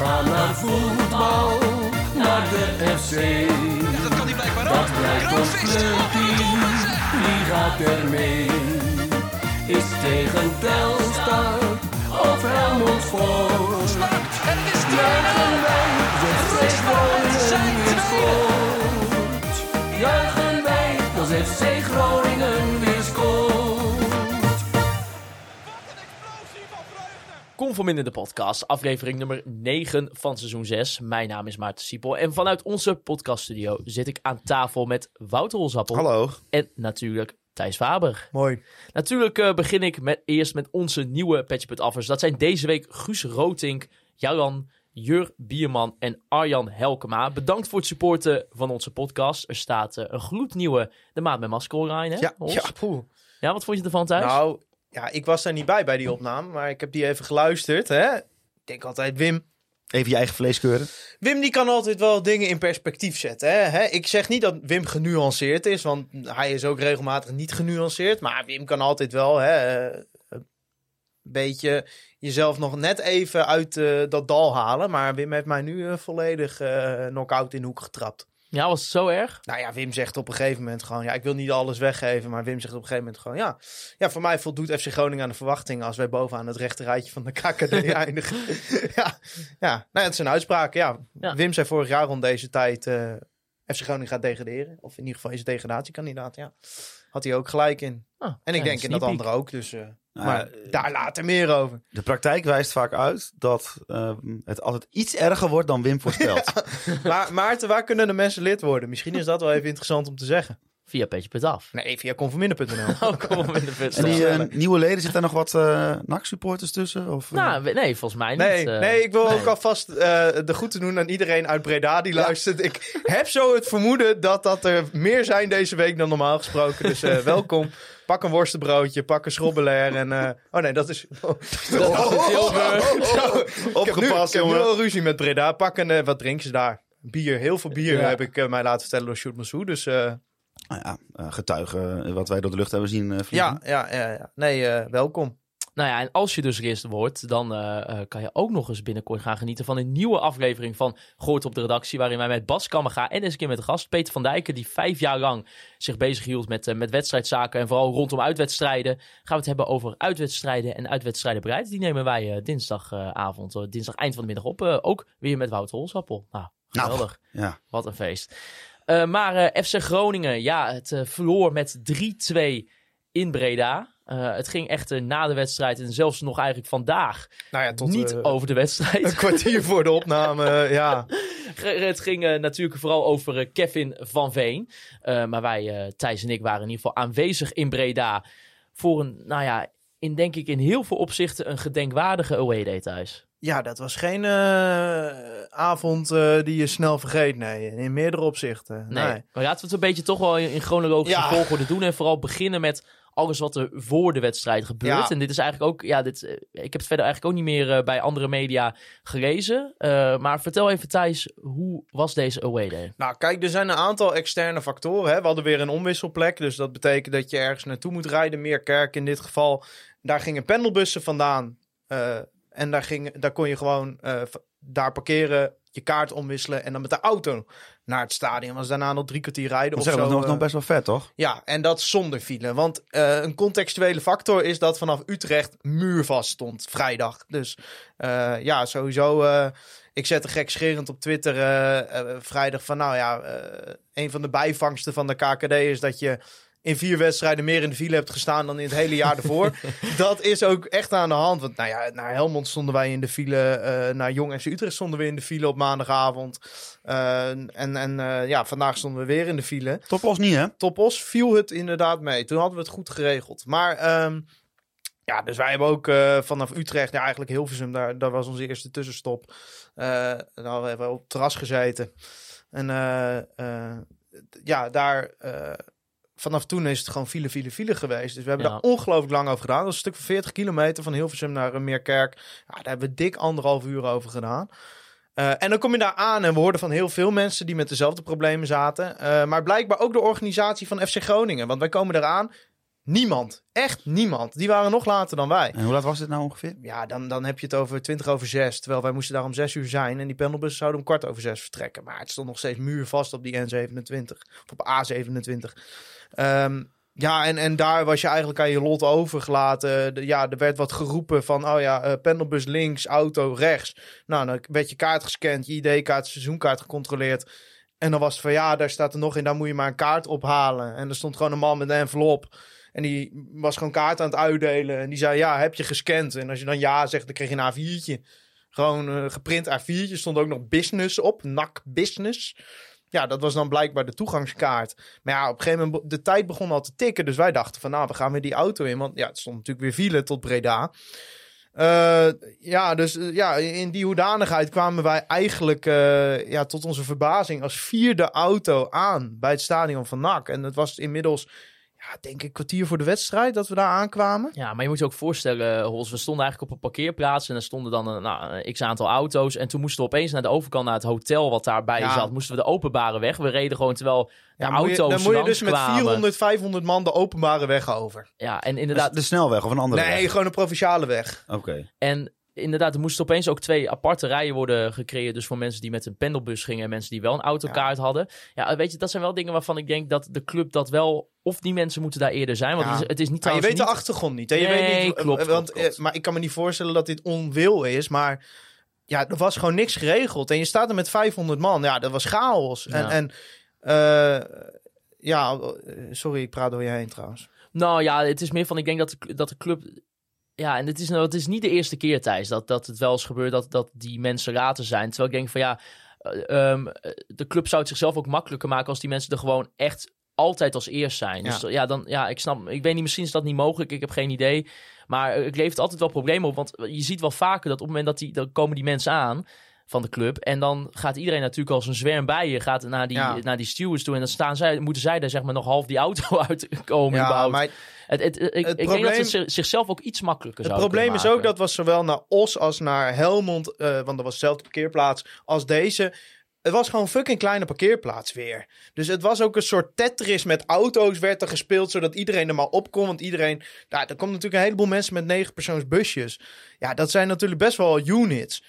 gaan naar voetbal, naar de FC. Dat kan hij blijkbaar Dat blijkt ons clubteam, wie gaat er mee? Is tegen Telstar of Helmond? En het Juichen wij, weer Kom van in de podcast, aflevering nummer 9 van seizoen 6. Mijn naam is Maarten Siepel en vanuit onze podcaststudio zit ik aan tafel met Wouter Holzappel. Hallo. En natuurlijk Thijs Faber. Mooi. Natuurlijk eh, begin ik met, eerst met onze nieuwe Patchput Affers. Dat zijn deze week Guus Rotink, Jaran, Jur Bierman en Arjan Helkema. Bedankt voor het supporten van onze podcast. Er staat eh, een gloednieuwe De Maat met Masker online, hè? Ja, ja, poeh. ja, wat vond je ervan thuis? Nou, ja, ik was daar niet bij bij die opname, maar ik heb die even geluisterd. Hè? Ik denk altijd, Wim. Even je eigen vlees keuren. Wim die kan altijd wel dingen in perspectief zetten. Hè? Hè? Ik zeg niet dat Wim genuanceerd is, want hij is ook regelmatig niet genuanceerd. Maar Wim kan altijd wel hè, eh, een beetje jezelf nog net even uit eh, dat dal halen. Maar Wim heeft mij nu eh, volledig knock-out in de hoek getrapt. Ja, was het zo erg? Nou ja, Wim zegt op een gegeven moment gewoon... Ja, ik wil niet alles weggeven, maar Wim zegt op een gegeven moment gewoon... Ja, ja voor mij voldoet FC Groningen aan de verwachtingen... als wij bovenaan het rechte rijtje van de KKD eindigen. ja, ja, nou ja, het is een uitspraak. Ja. Ja. Wim zei vorig jaar rond deze tijd... eh FC Groningen gaat degraderen. Of in ieder geval is het degradatiekandidaat, ja. Had hij ook gelijk in. Ah, En ik denk in dat andere ook, dus... eh, Nou, maar eh, daar later meer over. De praktijk wijst vaak uit dat eh, het altijd iets erger wordt dan Wim voorspelt. Maar Maarten, waar kunnen de mensen lid worden? Misschien is dat wel even interessant om te zeggen. Via Patchput Af. Nee, via conforminder.nl. Oh, kom op in de put. En die eh, nieuwe leden, zitten daar nog wat eh NAC-supporters tussen? Of, eh? Nou, nee, volgens mij niet. Nee, nee, ik wil nee. ook alvast eh, de goed te doen aan iedereen uit Breda die luistert. Ik heb zo het vermoeden dat dat er meer zijn deze week dan normaal gesproken. Dus eh, welkom. Pak een worstenbroodje, pak een schrobbelair en... eh, oh nee, dat is... Ik ik Opgepast, heb nu jongen. al ruzie met Breda. Pak een... wat drinken ze daar? Bier, heel veel bier Ja. heb ik mij laten vertellen door Sjoerd Massou. Dus eh, Nou ja, eh, getuigen eh, wat wij door de lucht hebben zien eh, vliegen. ja, ja, ja, ja. Nee, welkom. Nou ja, en als je dus eerst wordt, dan kan je ook nog eens binnenkort gaan genieten van een nieuwe aflevering van Gooit op de redactie. Waarin wij met Bas Kammerga en eens een keer met de gast Peter van Dijken, die vijf jaar lang zich bezighield met, eh, met wedstrijdzaken en vooral rondom uitwedstrijden. Gaan we het hebben over uitwedstrijden en uitwedstrijdenbereid. Die nemen wij dinsdagavond, dinsdag eind van de middag op. Ook weer met Wouter Holsappel. Nou, Nou. geweldig. Ja. Wat een feest. Eh, maar eh, FC Groningen, ja, het eh, verloor met 3-2 in Breda. Het ging echt na de wedstrijd en zelfs nog eigenlijk vandaag Nou ja, tot niet over de wedstrijd. een kwartier voor de opname. ja. het ging natuurlijk vooral over Kevin van Veen. Maar wij, Thijs en ik, waren in ieder geval aanwezig in Breda. Voor een, nou ja, in denk ik in heel veel opzichten een gedenkwaardige away day thuis. Ja, dat was geen eh, avond eh, die je snel vergeet. Nee, in meerdere opzichten. Nee. Nee. Maar laten we het een beetje toch wel in, chronologische Ja. volgorde doen. En vooral beginnen met alles wat er voor de wedstrijd gebeurt. Ja. En dit is eigenlijk ook, ja, dit, eh, ik heb het verder eigenlijk ook niet meer bij andere media gelezen. Maar vertel even Thijs, hoe was deze away day? Nou, kijk, er zijn een aantal externe factoren. Hè. We hadden weer een omwisselplek. Dus dat betekent dat je ergens naartoe moet rijden. Meerkerk in dit geval. Daar gingen pendelbussen vandaan. Eh, en daar, ging, daar kon je gewoon eh, daar parkeren, je kaart omwisselen. En dan met de auto naar het stadion. Was daarna nog drie kwartier rijden Dat of is zo. nog, eh. nog best wel vet, toch? Ja, en dat zonder file. Want eh, een contextuele factor is dat vanaf Utrecht muurvast stond vrijdag. Dus eh, ja, sowieso. eh, ik zette gekscherend op Twitter eh, eh, vrijdag van... Nou ja, eh, een van de bijvangsten van de KKD is dat je... In vier wedstrijden meer in de file hebt gestaan dan in het hele jaar ervoor. dat is ook echt aan de hand. Want nou ja, naar Helmond stonden wij in de file. eh, naar Jong FC Utrecht stonden we in de file op maandagavond. Eh, en en eh, ja, vandaag stonden we weer in de file. Topos niet, hè? Topos viel het inderdaad mee. Toen hadden we het goed geregeld. Maar ehm, ja, dus wij hebben ook vanaf Utrecht, ja, eigenlijk Hilversum, daar, daar was onze eerste tussenstop. Eh dan hebben we op het terras gezeten. En ja, daar, vanaf toen is het gewoon file, file, file geweest. Dus we hebben Ja. daar ongelooflijk lang over gedaan. Dat is een stuk van 40 kilometer van Hilversum naar eh, Meerkerk. Ja, daar hebben we dik anderhalf uur over gedaan. Eh, en dan kom je daar aan en we hoorden van heel veel mensen die met dezelfde problemen zaten. Eh, maar blijkbaar ook de organisatie van FC Groningen. Want wij komen eraan. Niemand. Echt niemand. Die waren nog later dan wij. En hoe laat was dit nou ongeveer? Ja, dan, dan heb je het over 20 over 6. Terwijl wij moesten daar om 6 uur zijn. En die pendelbus zouden om kwart over 6 vertrekken. Maar het stond nog steeds muurvast op die N27. Of op A27. Ehm, ja, en, en daar was je eigenlijk aan je lot overgelaten. Ja, er werd wat geroepen van, oh ja, eh, pendelbus links, auto rechts. Nou, dan werd je kaart gescand, je ID-kaart, seizoenkaart gecontroleerd. En dan was het van, ja, daar staat er nog in, daar moet je maar een kaart ophalen. En er stond gewoon een man met een envelop. En die was gewoon kaart aan het uitdelen. En die zei, ja, heb je gescand? En als je dan ja zegt, dan kreeg je een A4'tje. Gewoon eh, geprint A4'tje. Stond ook nog business op, NAC Business. Ja, dat was dan blijkbaar de toegangskaart. Maar ja, op een gegeven moment, de tijd begon al te tikken. Dus wij dachten van, nou, we gaan weer die auto in. Want ja, het stond natuurlijk weer file tot Breda. Eh, ja, dus eh, ja, in die hoedanigheid kwamen wij eigenlijk eh, ja, tot onze verbazing als vierde auto aan bij het stadion van NAC. En het was inmiddels, ja, denk ik, een kwartier voor de wedstrijd dat we daar aankwamen. Ja, maar je moet je ook voorstellen, Hols, we stonden eigenlijk op een parkeerplaats en er stonden dan een, nou, een x aantal auto's. En toen moesten we opeens naar de overkant, naar het hotel wat daarbij Ja. zat, moesten we de openbare weg. We reden gewoon terwijl de Ja, moet je- auto's dan moet je dus met langskwamen. 400, 500 man de openbare weg over. Ja, en Dus inderdaad, de snelweg of een andere Nee, weg? gewoon een provinciale weg. Oké. En inderdaad, er moesten opeens ook twee aparte rijen worden gecreëerd. Dus voor mensen die met een pendelbus gingen en mensen die wel een autokaart hadden. Ja, weet je, dat zijn wel dingen waarvan ik denk dat de club dat wel... Of die mensen moeten daar eerder zijn. Want Ja. het, is, het is niet Maar je weet de achtergrond niet. Hè? Je Nee, weet niet klopt, klopt, want, klopt. eh, Maar ik kan me niet voorstellen dat dit onwil is. Maar ja, er was gewoon niks geregeld. En je staat er met 500 man. Ja, dat was chaos. En, Ja. en eh, ja, eh, sorry, ik praat door je heen trouwens. Nou ja, het is meer van, ik denk dat de, dat de club... Ja, en het is, nou, het is niet de eerste keer, Thijs, dat, dat het wel eens gebeurt dat, dat die mensen later zijn. Terwijl ik denk van ja, eh, ehm, eh, de club zou het zichzelf ook makkelijker maken als die mensen er gewoon echt altijd als eerst zijn. Dus ja, dan, ja, ik snap, ik weet niet, misschien is dat niet mogelijk, ik heb geen idee. Maar eh, het levert altijd wel problemen op, want je ziet wel vaker dat op het moment dat die, dan komen die mensen aan van de club. En dan gaat iedereen natuurlijk als een zwerm bij je, gaat naar die, Ja. naar die stewards toe. En dan staan zij, moeten zij daar zeg maar nog half die auto uitkomen. Ja, maar Het, het, ik, ik denk dat probleem- het zich- zichzelf ook iets makkelijker het zou probleem is ook dat was zowel naar Os als naar Helmond, eh, want dat was dezelfde parkeerplaats als deze. Het was gewoon fucking kleine parkeerplaats weer. Dus het was ook een soort Tetris met auto's werd er gespeeld, zodat iedereen er maar op kon. Want iedereen, ja, er komen natuurlijk een heleboel mensen met negenpersoons busjes. Ja, dat zijn natuurlijk best wel units.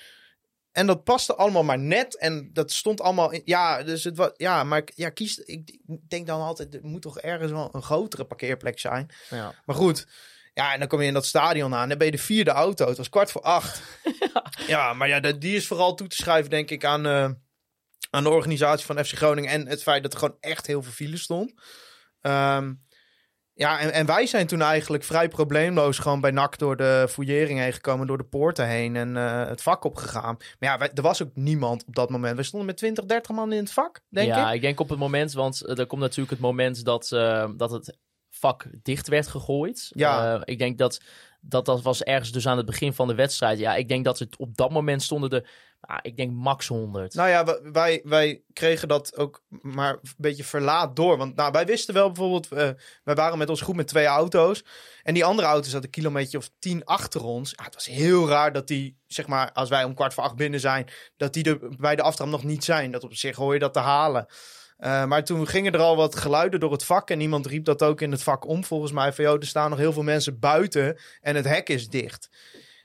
En dat paste allemaal maar net. En dat stond allemaal. In, ja, dus het was. Ja, maar ik- ja, kies. Ik denk dan altijd. Er moet toch ergens wel een grotere parkeerplek zijn. Ja. Maar goed. Ja, en dan kom je in dat stadion aan. Dan ben je de vierde auto. Het was kwart voor acht. ja. maar ja, die is vooral toe te schrijven, denk ik, aan, eh, aan de organisatie van FC Groningen. En het feit dat er gewoon echt heel veel file stond. Ehm, ja, en, en wij zijn toen eigenlijk vrij probleemloos gewoon bij NAC door de fouillering heen gekomen, door de poorten heen en eh, het vak opgegaan. Maar ja, wij, er was ook niemand op dat moment. We stonden met 20, 30 man in het vak, denk ja, ik. ik denk op het moment, want eh, er komt natuurlijk het moment dat, eh, dat het vak dicht werd gegooid. Ja. Ik denk dat, dat dat was ergens dus aan het begin van de wedstrijd. Ja, ik denk dat het op dat moment stonden er, ik denk max 100. Nou ja, wij, wij kregen dat ook maar een beetje verlaat door. Want nou, wij wisten wel bijvoorbeeld, eh, wij waren met ons groep met twee auto's. En die andere auto's hadden een kilometer of tien achter ons. Het was heel raar dat die, zeg maar, als wij om kwart voor acht binnen zijn, dat die er bij de aftrap nog niet zijn. Dat op zich hoor je dat te halen. Eh, maar toen gingen er al wat geluiden door het vak. En iemand riep dat ook in het vak om, volgens mij. Van, joh, er staan nog heel veel mensen buiten en het hek is dicht.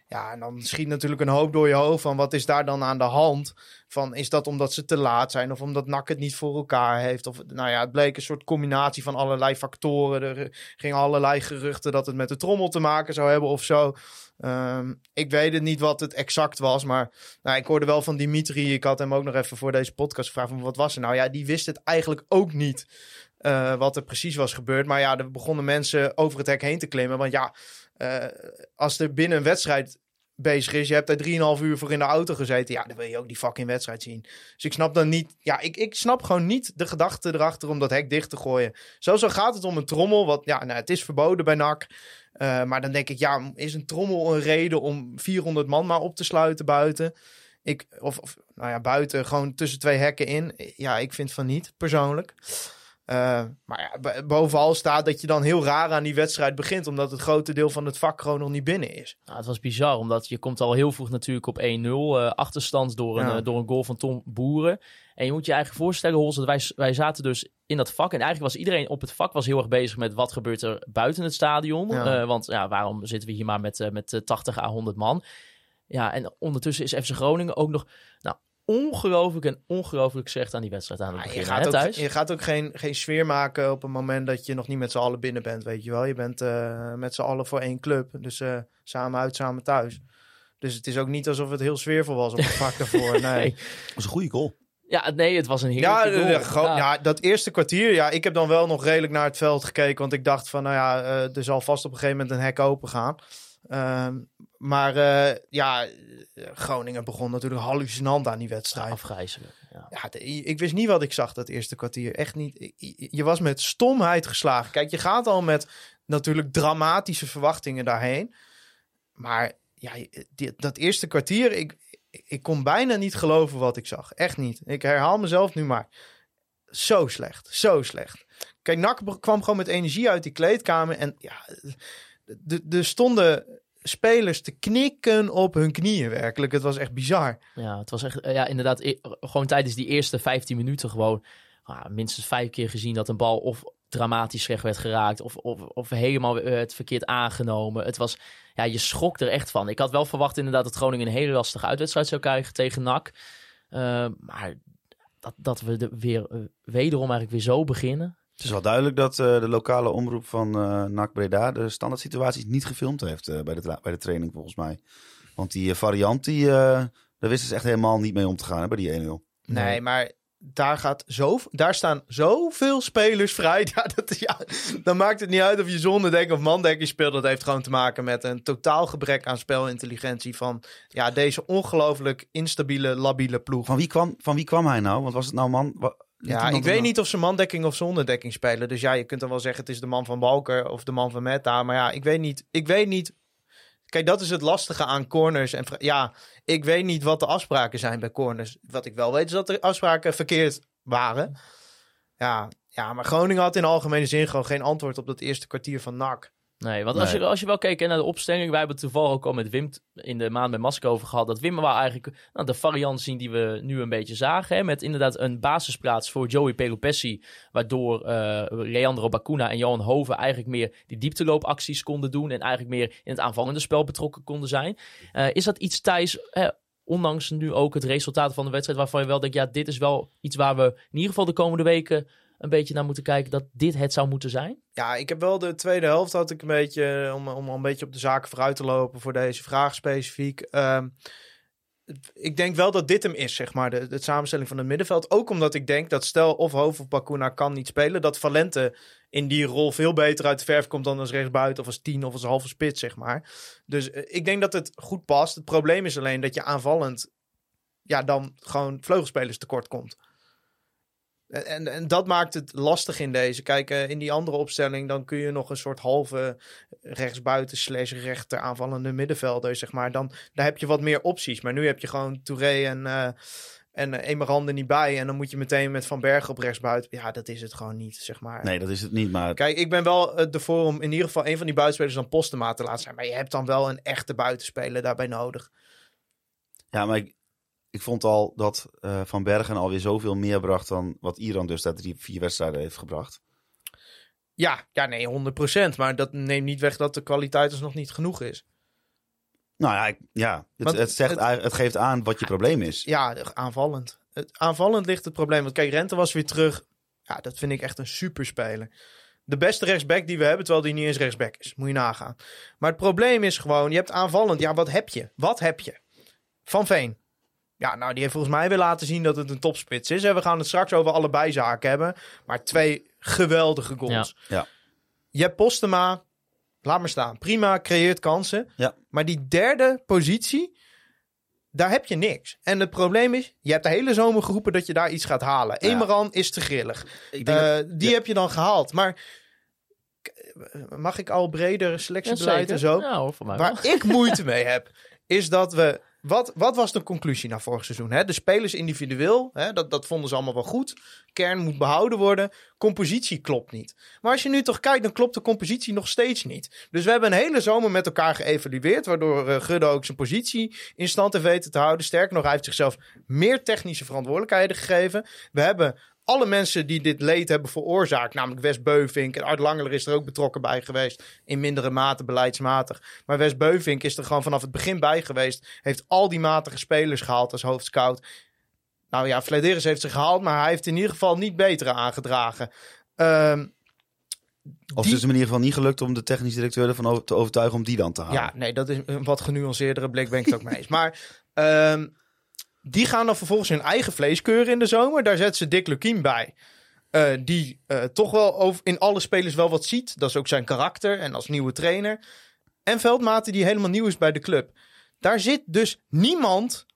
Ja, en dan schiet natuurlijk een hoop door je hoofd van wat is daar dan aan de hand? Van is dat omdat ze te laat zijn of omdat NAC het niet voor elkaar heeft? Of nou ja, het bleek een soort combinatie van allerlei factoren. Er gingen allerlei geruchten dat het met de trommel te maken zou hebben of zo. Ehm, ik weet het niet wat het exact was, maar nou, ik hoorde wel van Dimitri. Ik had hem ook nog even voor deze podcast gevraagd van wat was er nou? Ja, die wist het eigenlijk ook niet. eh, wat er precies was gebeurd. Maar ja, er begonnen mensen over het hek heen te klimmen. Want ja, eh, als er binnen een wedstrijd bezig is, je hebt daar 3,5 uur voor in de auto gezeten, ja, dan wil je ook die fucking wedstrijd zien. Dus ik snap dan niet, ja, ik, ik snap gewoon niet de gedachte erachter om dat hek dicht te gooien. Sowieso gaat het om een trommel, wat, ja, nou, het is verboden bij NAC. Eh, maar dan denk ik, ja, is een trommel een reden om 400 man maar op te sluiten buiten? Ik, of, of nou ja, buiten, gewoon tussen twee hekken in. Ja, ik vind van niet, persoonlijk. Eh, maar ja, bovenal staat dat je dan heel raar aan die wedstrijd begint, omdat het grote deel van het vak gewoon nog niet binnen is. Nou, het was bizar, omdat je komt al heel vroeg natuurlijk op 1-0 eh, achterstand door een, Ja. eh, door een goal van Tom Boeren. En je moet je eigenlijk voorstellen, Hols, dat wij, wij zaten dus in dat vak. En eigenlijk was iedereen op het vak was heel erg bezig met wat gebeurt er buiten het stadion. Ja. Want ja, waarom zitten we hier maar met, met eh, 80 à 100 man? Ja, en ondertussen is FC Groningen ook nog nou, ongelooflijk en ongelooflijk slecht aan die wedstrijd aan het Ja, je, beginnen. gaat hè, ook, thuis. je gaat ook geen, geen sfeer maken op het moment dat je nog niet met z'n allen binnen bent, weet je wel. Je bent eh, met z'n allen voor één club, dus eh, samen uit, samen thuis. Dus het is ook niet alsof het heel sfeervol was op het vak daarvoor. Nee. Nee. Dat was een goede goal. Ja, nee, het was een Ja, heerlijke de- goal. gewoon- ja, dat eerste kwartier. Ja, ik heb dan wel nog redelijk naar het veld gekeken. Want ik dacht van, nou ja, eh, er zal vast op een gegeven moment een hek open gaan. Ehm, maar eh, ja, Groningen begon natuurlijk hallucinant aan die wedstrijd. Afgrijzelijk. Ja. Ja, de- ik wist niet wat ik zag dat eerste kwartier. Echt niet. Je was met stomheid geslagen. Kijk, je gaat al met natuurlijk dramatische verwachtingen daarheen. Maar ja, die- dat eerste kwartier, ik, ik kon bijna niet geloven wat ik zag. Echt niet. Ik herhaal mezelf nu maar. Zo slecht. Zo slecht. Kijk, be- kwam gewoon met energie uit die kleedkamer. En ja, er stonden spelers te knikken op hun knieën werkelijk. Het was echt bizar. Ja, het was echt, eh, ja, inderdaad, gewoon tijdens die eerste 15 minuten gewoon ah, minstens vijf keer gezien dat een bal of dramatisch slecht werd geraakt of, of, of helemaal het verkeerd aangenomen. Het was, ja, je schrok er echt van. Ik had wel verwacht inderdaad dat Groningen een hele lastige uitwedstrijd zou krijgen tegen NAC. Eh, maar dat, dat we de, weer eh, wederom eigenlijk weer zo beginnen. Het is wel duidelijk dat eh, de lokale omroep van eh NAC Breda de standaard situaties niet gefilmd heeft eh, bij, de bij de training volgens mij. Want die variant, die, eh, daar wisten ze echt helemaal niet mee om te gaan hè, bij die 1-0. Nee, maar daar, gaat zo, daar staan zoveel spelers vrij. Ja, dat, ja, dan maakt het niet uit of je zonderdek of mandekking speelt. Dat heeft gewoon te maken met een totaal gebrek aan spelintelligentie van ja, deze ongelooflijk instabiele, labiele ploeg. Van wie, kwam, van wie kwam hij nou? Want was het nou man... Ja, ik weet niet of ze mandekking of zonderdekking spelen. Dus ja, je kunt dan wel zeggen het is de man van Balker of de man van Meta. Maar ja, ik weet niet. Ik weet niet. Kijk, dat is het lastige aan corners. En ja, ik weet niet wat de afspraken zijn bij corners. Wat ik wel weet is dat de afspraken verkeerd waren. Ja, ja maar Groningen had in algemene zin gewoon geen antwoord op dat eerste kwartier van NAC. Nee, want Als, Nee. je, als je wel keek naar de opstelling, wij hebben toevallig ook al met Wim in de maand met Masker over gehad, dat Wim wel eigenlijk nou, de variant zien die we nu een beetje zagen. Hè, met inderdaad een basisplaats voor Joey Pelopessi, waardoor eh Leandro Bacuna en Johan Hoven eigenlijk meer die diepteloopacties konden doen en eigenlijk meer in het aanvallende spel betrokken konden zijn. Eh, is dat iets, Thijs, hè, ondanks nu ook het resultaat van de wedstrijd, waarvan je wel denkt, ja, dit is wel iets waar we in ieder geval de komende weken een beetje naar moeten kijken, dat dit het zou moeten zijn? Ja, ik heb wel de tweede helft had ik een beetje, om, om al een beetje op de zaken vooruit te lopen voor deze vraag specifiek. Ehm, ik denk wel dat dit hem is, zeg maar, de, de samenstelling van het middenveld. Ook omdat ik denk dat stel of Hoofd of Bakuna kan niet spelen, dat Valente in die rol veel beter uit de verf komt dan als rechtsbuiten of als tien of als halve spits, zeg maar. Dus eh, ik denk dat het goed past. Het probleem is alleen dat je aanvallend ja, dan gewoon vleugelspelers tekort komt. En, en, dat maakt het lastig in deze. Kijk, eh, in die andere opstelling dan kun je nog een soort halve rechtsbuiten slash rechter aanvallende middenvelder, zeg maar. Dan daar heb je wat meer opties. Maar nu heb je gewoon Touré en, eh en uh, Emerande niet bij. En dan moet je meteen met Van Bergen op rechtsbuiten. Ja, dat is het gewoon niet, zeg maar. Nee, dat is het niet, maar... Kijk, ik ben wel uh, ervoor om in ieder geval een van die buitenspelers dan Postema te laten zijn. Maar je hebt dan wel een echte buitenspeler daarbij nodig. Ja, maar ik, ik vond al dat uh, Van Bergen alweer zoveel meer bracht dan wat Iran dus dat drie, vier wedstrijden heeft gebracht. Ja, ja, nee, 100%. Maar dat neemt niet weg dat de kwaliteit dus nog niet genoeg is. Nou ja, ik, ja het, het, zegt, het, het, geeft aan wat je probleem is. Ja, aanvallend. Het, aanvallend ligt het probleem. Want kijk, Rente was weer terug. Ja, dat vind ik echt een superspeler. De beste rechtsback die we hebben, terwijl die niet eens rechtsback is. Moet je nagaan. Maar het probleem is gewoon, je hebt aanvallend. Ja, wat heb je? Wat heb je? Van Veen. Ja, nou, die heeft volgens mij weer laten zien dat het een topspits is. En we gaan het straks over allebei zaken hebben. Maar twee geweldige goals. Ja. ja. Je hebt Postema. Laat maar staan. Prima, creëert kansen. Ja. Maar die derde positie, daar heb je niks. En het probleem is, je hebt de hele zomer geroepen dat je daar iets gaat halen. Ja. Emeran is te grillig. Ik denk uh, dat, die ja. heb je dan gehaald. Maar mag ik al breder selectiebeleid ja, en zo? Ja, hoor, Waar ik moeite mee heb, is dat we... wat, wat was de conclusie na vorig seizoen? Hè? De spelers individueel, hè? Dat, dat vonden ze allemaal wel goed. Kern moet behouden worden. Compositie klopt niet. Maar als je nu toch kijkt, dan klopt de compositie nog steeds niet. Dus we hebben een hele zomer met elkaar geëvalueerd. Waardoor uh, Gudde ook zijn positie in stand heeft weten te houden. Sterker nog, hij heeft zichzelf meer technische verantwoordelijkheden gegeven. We hebben alle mensen die dit leed hebben veroorzaakt, namelijk Wes Beuvink en Art Langeler is er ook betrokken bij geweest, in mindere mate beleidsmatig. Maar Wes Beuvink is er gewoon vanaf het begin bij geweest, heeft al die matige spelers gehaald als hoofdscout. Nou ja, Flederis heeft ze gehaald, maar hij heeft in ieder geval niet betere aangedragen. Um, of die... het is in ieder geval niet gelukt om de technisch directeur ervan te overtuigen om die dan te halen. Ja, nee, dat is een wat genuanceerdere blik, ben ik het ook mee eens. Maar um, die gaan dan vervolgens hun eigen vlees keuren in de zomer. Daar zetten ze Dick Lukien bij. Uh, die uh, toch wel over, in alle spelers wel wat ziet. Dat is ook zijn karakter en als nieuwe trainer. En Veldmaten die helemaal nieuw is bij de club. Daar zit dus niemand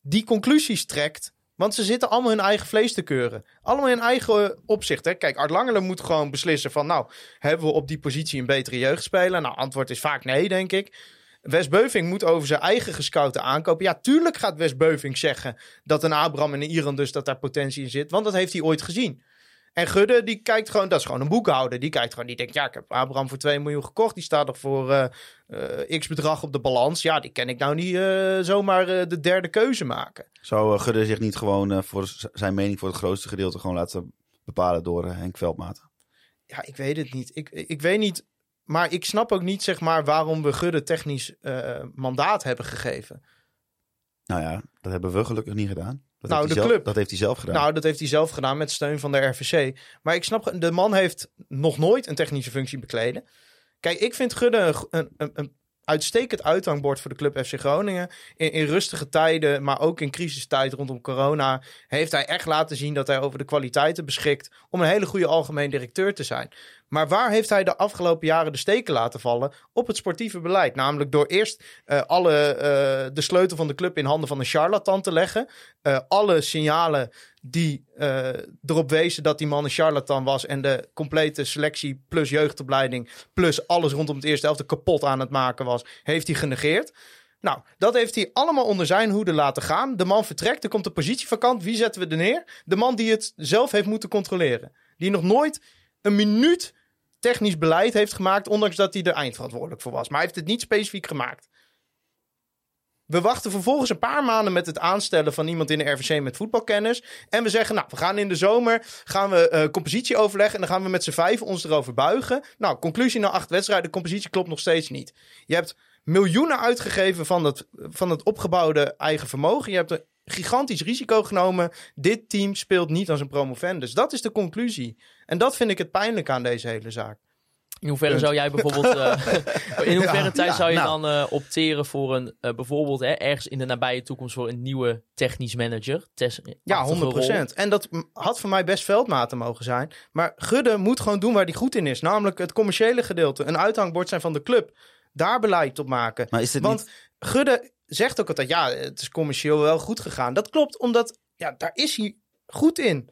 die conclusies trekt. Want ze zitten allemaal hun eigen vlees te keuren. Allemaal in eigen opzicht. Hè? Kijk, Art Langelen moet gewoon beslissen van... nou, hebben we op die positie een betere jeugdspeler? Nou, antwoord is vaak nee, denk ik. Wes Beuving moet over zijn eigen gescouten aankopen. Ja, tuurlijk gaat Wes Beuving zeggen dat een Abraham en een Iran dus dat daar potentie in zit. Want dat heeft hij ooit gezien. En Gudde, die kijkt gewoon, dat is gewoon een boekhouder. Die kijkt gewoon, die denkt, ja, ik heb Abraham voor 2 miljoen gekocht. Die staat nog voor uh, uh, x bedrag op de balans. Ja, die kan ik nou niet uh, zomaar de derde keuze maken. Zou Gudde zich niet gewoon voor zijn mening voor het grootste gedeelte gewoon laten bepalen door Henk Veldmaten? Ja, ik weet het niet. Ik, ik weet niet maar ik snap ook niet, zeg maar, waarom we Gudde technisch uh, mandaat hebben gegeven. Nou ja, dat hebben we gelukkig niet gedaan. Dat nou, heeft de zelf, club. Dat heeft hij zelf gedaan. Nou, dat heeft hij zelf gedaan met steun van de RVC. Maar ik snap, de man heeft nog nooit een technische functie bekleden. Kijk, ik vind Gudde een, een, een uitstekend uithangbord voor de club FC Groningen. In, in, rustige tijden, maar ook in crisistijd rondom corona, heeft hij echt laten zien dat hij over de kwaliteiten beschikt om een hele goede algemeen directeur te zijn. Maar waar heeft hij de afgelopen jaren de steken laten vallen? Op het sportieve beleid. Namelijk door eerst uh, alle, uh, de sleutel van de club in handen van een charlatan te leggen. Uh, alle signalen die erop wezen dat die man een charlatan was. En de complete selectie plus jeugdopleiding plus alles rondom het eerste elfte kapot aan het maken was. Heeft hij genegeerd. Nou, dat heeft hij allemaal onder zijn hoede laten gaan. De man vertrekt, er komt een positie vakant. Wie zetten we er neer? De man die het zelf heeft moeten controleren. Die nog nooit een minuut technisch beleid heeft gemaakt, ondanks dat hij er eindverantwoordelijk voor was. Maar hij heeft het niet specifiek gemaakt. We wachten vervolgens een paar maanden met het aanstellen van iemand in de RVC met voetbalkennis. En we zeggen, nou, we gaan in de zomer gaan we uh, compositie overleggen. En dan gaan we met z'n vijf ons erover buigen. Nou, conclusie na acht wedstrijden, de compositie klopt nog steeds niet. Je hebt miljoenen uitgegeven van het, van het opgebouwde eigen vermogen. Je hebt een gigantisch risico genomen. Dit team speelt niet als een promovendus. Dat is de conclusie. En dat vind ik het pijnlijk aan deze hele zaak. In hoeverre zou jij bijvoorbeeld. Uh, in hoeverre ja, tijd ja, zou je nou. dan uh, opteren voor een. Uh, bijvoorbeeld hè, ergens in de nabije toekomst voor een nieuwe technisch manager? Ja, 100%. Rol. En dat had voor mij best veldmaten mogen zijn. Maar Gudde moet gewoon doen waar hij goed in is. Namelijk het commerciële gedeelte. Een uithangbord zijn van de club. Daar beleid op maken. Maar is dit Want niet... Gudde zegt ook altijd: ja, het is commercieel wel goed gegaan. Dat klopt, omdat ja, daar is hij goed in.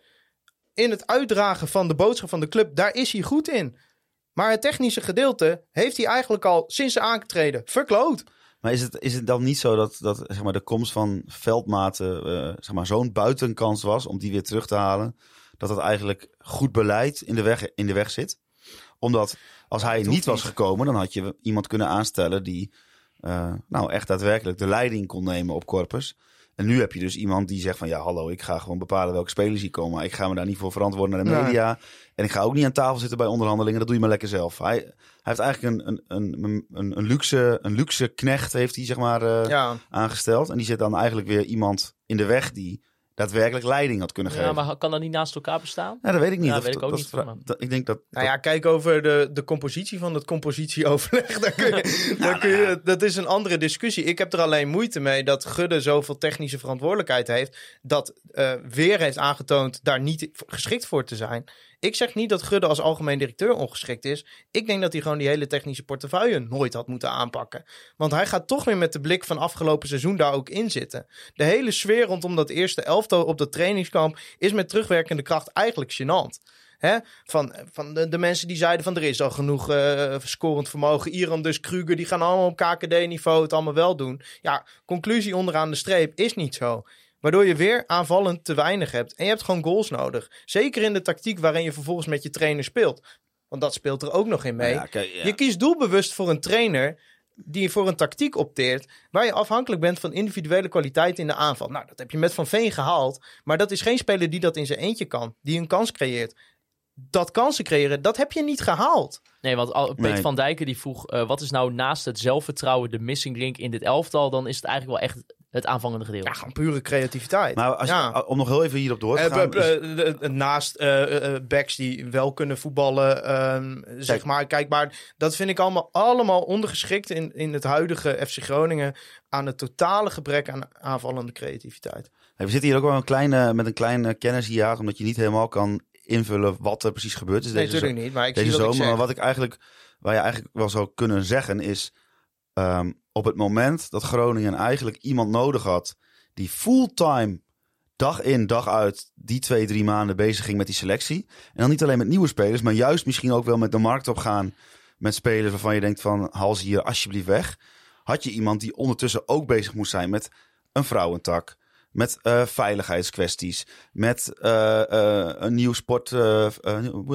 In het uitdragen van de boodschap van de club, daar is hij goed in. Maar het technische gedeelte heeft hij eigenlijk al sinds zijn aangetreden verkloot. Maar is het, is het dan niet zo dat, dat zeg maar, de komst van veldmaten uh, zeg maar, zo'n buitenkans was om die weer terug te halen? Dat dat eigenlijk goed beleid in de weg, in de weg zit? Omdat als hij niet was gekomen, dan had je iemand kunnen aanstellen die uh, nou echt daadwerkelijk de leiding kon nemen op Corpus. En nu heb je dus iemand die zegt van ja, hallo, ik ga gewoon bepalen welke spelers hier komen. Maar ik ga me daar niet voor verantwoorden naar de media. Nee. En ik ga ook niet aan tafel zitten bij onderhandelingen. Dat doe je maar lekker zelf. Hij, hij heeft eigenlijk een, een, een, een, een, luxe, een luxe knecht heeft hij, zeg maar, uh, ja. aangesteld. En die zit dan eigenlijk weer iemand in de weg die daadwerkelijk leiding had kunnen ja, geven. maar kan dat niet naast elkaar bestaan? Ja, dat weet ik niet. Ja, dat weet ik ook dat, niet. Dat, dat, ik denk dat. Nou ja, kijk over de, de compositie van het compositieoverleg. Daar kun je, Nou, daar kun je, dat is een andere discussie. Ik heb er alleen moeite mee dat Gudde zoveel technische verantwoordelijkheid heeft. Dat uh, weer heeft aangetoond daar niet geschikt voor te zijn. Ik zeg niet dat Gudde als algemeen directeur ongeschikt is. Ik denk dat hij gewoon die hele technische portefeuille nooit had moeten aanpakken. Want hij gaat toch weer met de blik van afgelopen seizoen daar ook in zitten. De hele sfeer rondom dat eerste elftal op dat trainingskamp is met terugwerkende kracht eigenlijk gênant. Van, van de, de mensen die zeiden van er is al genoeg eh, scorend vermogen. Iran dus Kruger, die gaan allemaal op KKD-niveau het allemaal wel doen. Ja, conclusie onderaan de streep is niet zo. Waardoor je weer aanvallend te weinig hebt. En je hebt gewoon goals nodig. Zeker in de tactiek waarin je vervolgens met je trainer speelt. Want dat speelt er ook nog in mee. Ja, kijk, ja. Je kiest doelbewust voor een trainer die voor een tactiek opteert waar je afhankelijk bent van individuele kwaliteit in de aanval. Nou, dat heb je met Van Veen gehaald, maar dat is geen speler die dat in zijn eentje kan, die een kans creëert. Dat kansen creëren, dat heb je niet gehaald. Nee, want al, Peter Nee. van Dijken die vroeg... eh, wat is nou naast het zelfvertrouwen de missing link in dit elftal? Dan is het eigenlijk wel echt het aanvangende gedeelte. Ja, gewoon pure creativiteit. Maar als, ja. om nog heel even hierop door te Eh, gaan. is- naast eh, eh, backs die wel kunnen voetballen, ehm, zeg maar. Kijk, maar dat vind ik allemaal, allemaal ondergeschikt in, in het huidige FC Groningen aan het totale gebrek aan aanvallende creativiteit. We zitten hier ook wel een kleine, met een klein uh, kennishiaat, omdat je niet helemaal kan invullen wat er precies gebeurd is Nee, deze, natuurlijk niet. Maar ik deze zie wat ik zomer. zeg. Maar wat ik eigenlijk, waar je eigenlijk wel zou kunnen zeggen is, ehm, op het moment dat Groningen eigenlijk iemand nodig had die fulltime dag in dag uit die twee, drie maanden bezig ging met die selectie. En dan niet alleen met nieuwe spelers, maar juist misschien ook wel met de markt op gaan met spelers waarvan je denkt van haal ze hier alsjeblieft weg. Had je iemand die ondertussen ook bezig moest zijn met een vrouwentak. Met eh, veiligheidskwesties. Met eh, eh, een nieuw, sport,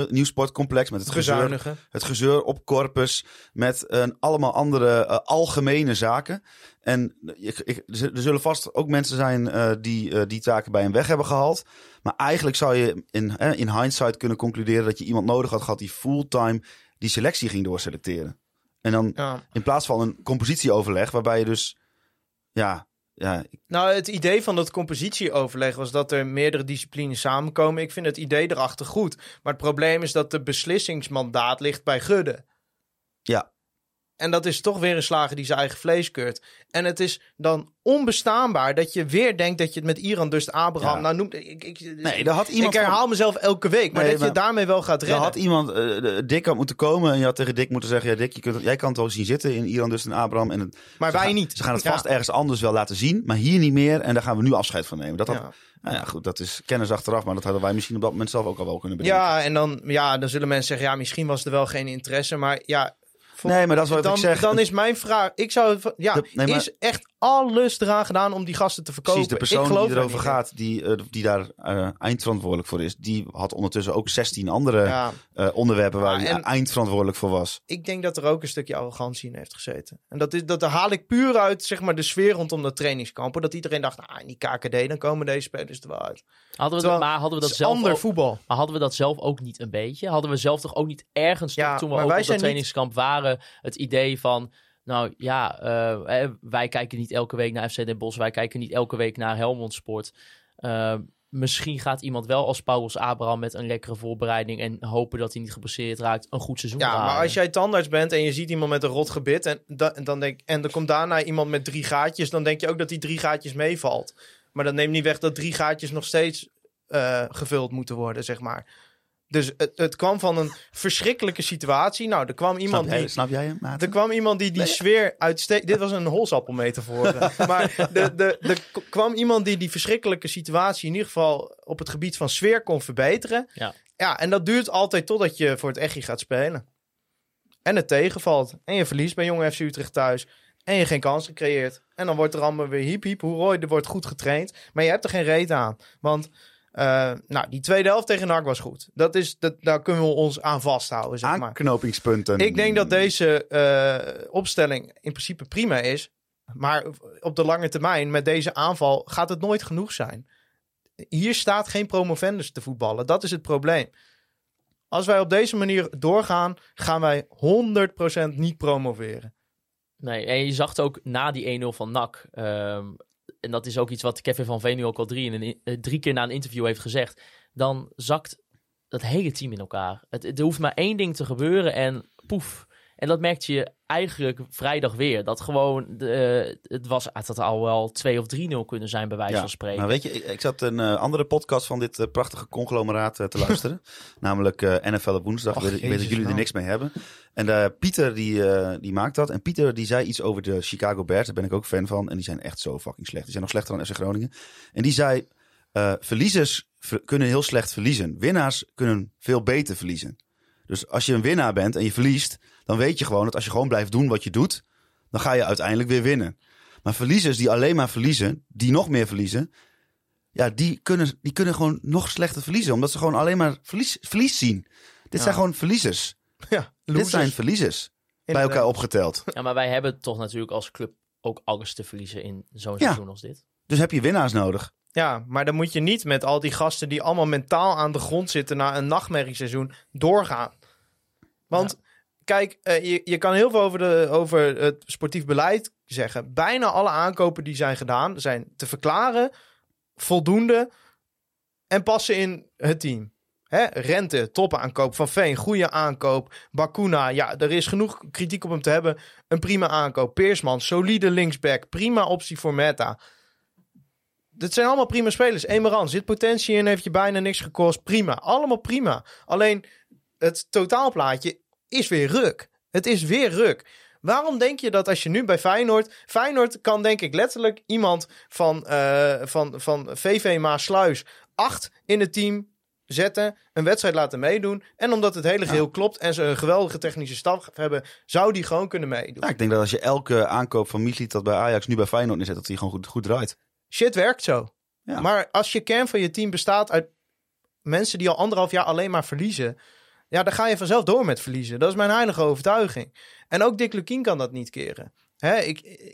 nieuw- sportcomplex. Met het gezeur, het gezeur op corpus. Met allemaal andere algemene zaken. En ik, ik, er zullen vast ook mensen zijn die die taken bij hem weg hebben gehaald. Maar eigenlijk zou je in, in hindsight kunnen concluderen dat je iemand nodig had gehad die fulltime die selectie ging doorselecteren. En dan Ja. in plaats van een compositieoverleg waarbij je dus ja, ja Nou, het idee van dat compositieoverleg was dat er meerdere disciplines samenkomen. Ik vind het idee erachter goed. Maar het probleem is dat de beslissingsmandaat ligt bij Gudde. Ja. En dat is toch weer een slager die zijn eigen vlees keurt. En het is dan onbestaanbaar dat je weer denkt dat je het met Iran dus Abraham... Ja. Nou, noemt, ik, ik, Nee, daar had iemand ik herhaal mezelf elke week, maar Nee, dat je daarmee wel gaat Er redden. had iemand, Dick had moeten komen en je had tegen Dick moeten zeggen: ja, Dick, je kunt, jij kan het wel zien zitten in Iran, dus in Abraham. En het, maar wij gaan- niet. Ze gaan het Ja. vast ergens anders wel laten zien, maar hier niet meer. En daar gaan we nu afscheid van nemen. Dat had, Ja. Nou ja, goed, dat is kennis achteraf, maar dat hadden wij misschien op dat moment zelf ook al wel kunnen bedenken. Ja, en dan, ja, dan zullen mensen zeggen, ja, misschien was er wel geen interesse. Maar ja, Nee, maar dat is wat dan, ik zeg. dan is mijn vraag, ik zou, ja, De- nee, maar- is echt alles eraan gedaan om die gasten te verkopen. Precies, de persoon die erover gaat, die, eh, die daar eh, eindverantwoordelijk voor is, die had ondertussen ook 16 andere Ja, eh, onderwerpen waar hij eindverantwoordelijk voor was. ik denk dat er ook een stukje arrogantie in heeft gezeten. En dat, is, dat haal ik puur uit zeg maar, de sfeer rondom dat trainingskamp. Dat iedereen dacht, ah, in die KKD, dan komen deze spelers er wel uit. Hadden we Terwijl- dat, maar hadden we dat zelf ander ook, voetbal. maar hadden we dat zelf ook niet een beetje? Hadden we zelf toch ook niet ergens Ja, toen we ook op dat niet- trainingskamp waren het idee van nou ja, eh, wij kijken niet elke week naar FC Den Bosch, wij kijken niet elke week naar Helmond Sport. Eh, misschien gaat iemand wel als Paulus Abraham met een lekkere voorbereiding en hopen dat hij niet geblesseerd raakt een goed seizoen Ja, maar als jij tandarts bent en je ziet iemand met een rot gebit en, da- en dan denk, en er komt daarna iemand met drie gaatjes, dan denk je ook dat die drie gaatjes meevalt. Maar dat neemt niet weg dat drie gaatjes nog steeds eh, gevuld moeten worden, zeg maar. Dus het, het kwam van een verschrikkelijke situatie. Nou, er kwam iemand snap, jij, die, snap jij hem, Maarten? er kwam iemand die die sfeer uitsteekt. Dit was een holsappelmetafoor. maar de, de, de, k- kwam iemand die die verschrikkelijke situatie in ieder geval op het gebied van sfeer kon verbeteren. Ja. ja, en dat duurt altijd totdat je voor het echtje gaat spelen. En het tegenvalt. En je verliest bij Jonge FC Utrecht thuis. En je geen kans gecreëerd. En dan wordt er allemaal weer hiep hiep hoeroi. Er wordt goed getraind. Maar je hebt er geen reet aan. Want eh, nou, die tweede helft tegen NAC was goed. Dat is, dat, daar kunnen we ons aan vasthouden, zeg maar. Aanknopingspunten. Ik denk dat deze eh, opstelling in principe prima is. Maar op de lange termijn, met deze aanval, gaat het nooit genoeg zijn. Hier staat geen promovendus te voetballen. Dat is het probleem. Als wij op deze manier doorgaan, gaan wij 100% niet promoveren. Nee, en je zag ook na die 1-0 van NAC. ehm, en dat is ook iets wat Kevin van Veen nu ook al drie, eh, drie keer na een interview heeft gezegd. Dan zakt dat hele team in elkaar. Het- er hoeft maar één ding te gebeuren en poef. En dat merkte je eigenlijk vrijdag weer. Dat gewoon, de, het, was, het had al wel 2 of 3-0 kunnen zijn bij wijze Ja, van spreken. Maar weet je, ik, ik zat een eh, andere podcast van dit eh, prachtige conglomeraat eh, te luisteren. namelijk eh, NFL op woensdag. Och, ik weet, dat jullie er nou. niks mee hebben. En eh, Pieter die, eh, die maakt dat. En Pieter die zei iets over de Chicago Bears. Daar ben ik ook fan van. En die zijn echt zo fucking slecht. Die zijn nog slechter dan FC Groningen. En die zei, eh, verliezers ver- kunnen heel slecht verliezen. Winnaars kunnen veel beter verliezen. Dus als je een winnaar bent en je verliest, dan weet je gewoon dat als je gewoon blijft doen wat je doet, dan ga je uiteindelijk weer winnen. Maar verliezers die alleen maar verliezen, die nog meer verliezen, ja, die kunnen, die kunnen gewoon nog slechter verliezen, omdat ze gewoon alleen maar verlies, verlies zien. Dit Ja. zijn gewoon verliezers. Ja, Dit zijn verliezers. Bij elkaar opgeteld. Ja, maar wij hebben toch natuurlijk als club ook alles te verliezen in zo'n Ja. seizoen als dit. Dus heb je winnaars nodig. Ja, maar dan moet je niet met al die gasten die allemaal mentaal aan de grond zitten na een nachtmerrieseizoen doorgaan. Want kijk, eh, je, je kan heel veel over, de, over het sportief beleid zeggen. Bijna alle aankopen die zijn gedaan zijn te verklaren, voldoende en passen in het team. Hè? Rente, topaankoop van Veen, goede aankoop. Bakuna, ja, er is genoeg kritiek op hem te hebben. Een prima aankoop. Peersman, solide linksback, prima optie voor Meta. Dit zijn allemaal prima spelers. Emeran, zit potentie in, heeft je bijna niks gekost. Prima, allemaal prima. Alleen het totaalplaatje is weer ruk. Het is weer ruk. Waarom denk je dat als je nu bij Feyenoord... Feyenoord kan denk ik letterlijk iemand van, eh, van, van VV Maasluis 8 in het team zetten, een wedstrijd laten meedoen. En omdat het hele geheel klopt en ze een geweldige technische staf hebben, zou die gewoon kunnen meedoen. Ja, ik denk dat als je elke aankoop van Misliet dat bij Ajax nu bij Feyenoord neerzet, dat hij gewoon goed, goed draait. Shit werkt zo. Ja. Maar als je kern van je team bestaat uit mensen die al anderhalf jaar alleen maar verliezen. Ja, dan ga je vanzelf door met verliezen. Dat is mijn heilige overtuiging. En ook Dick Lukien kan dat niet keren. Hè, ik,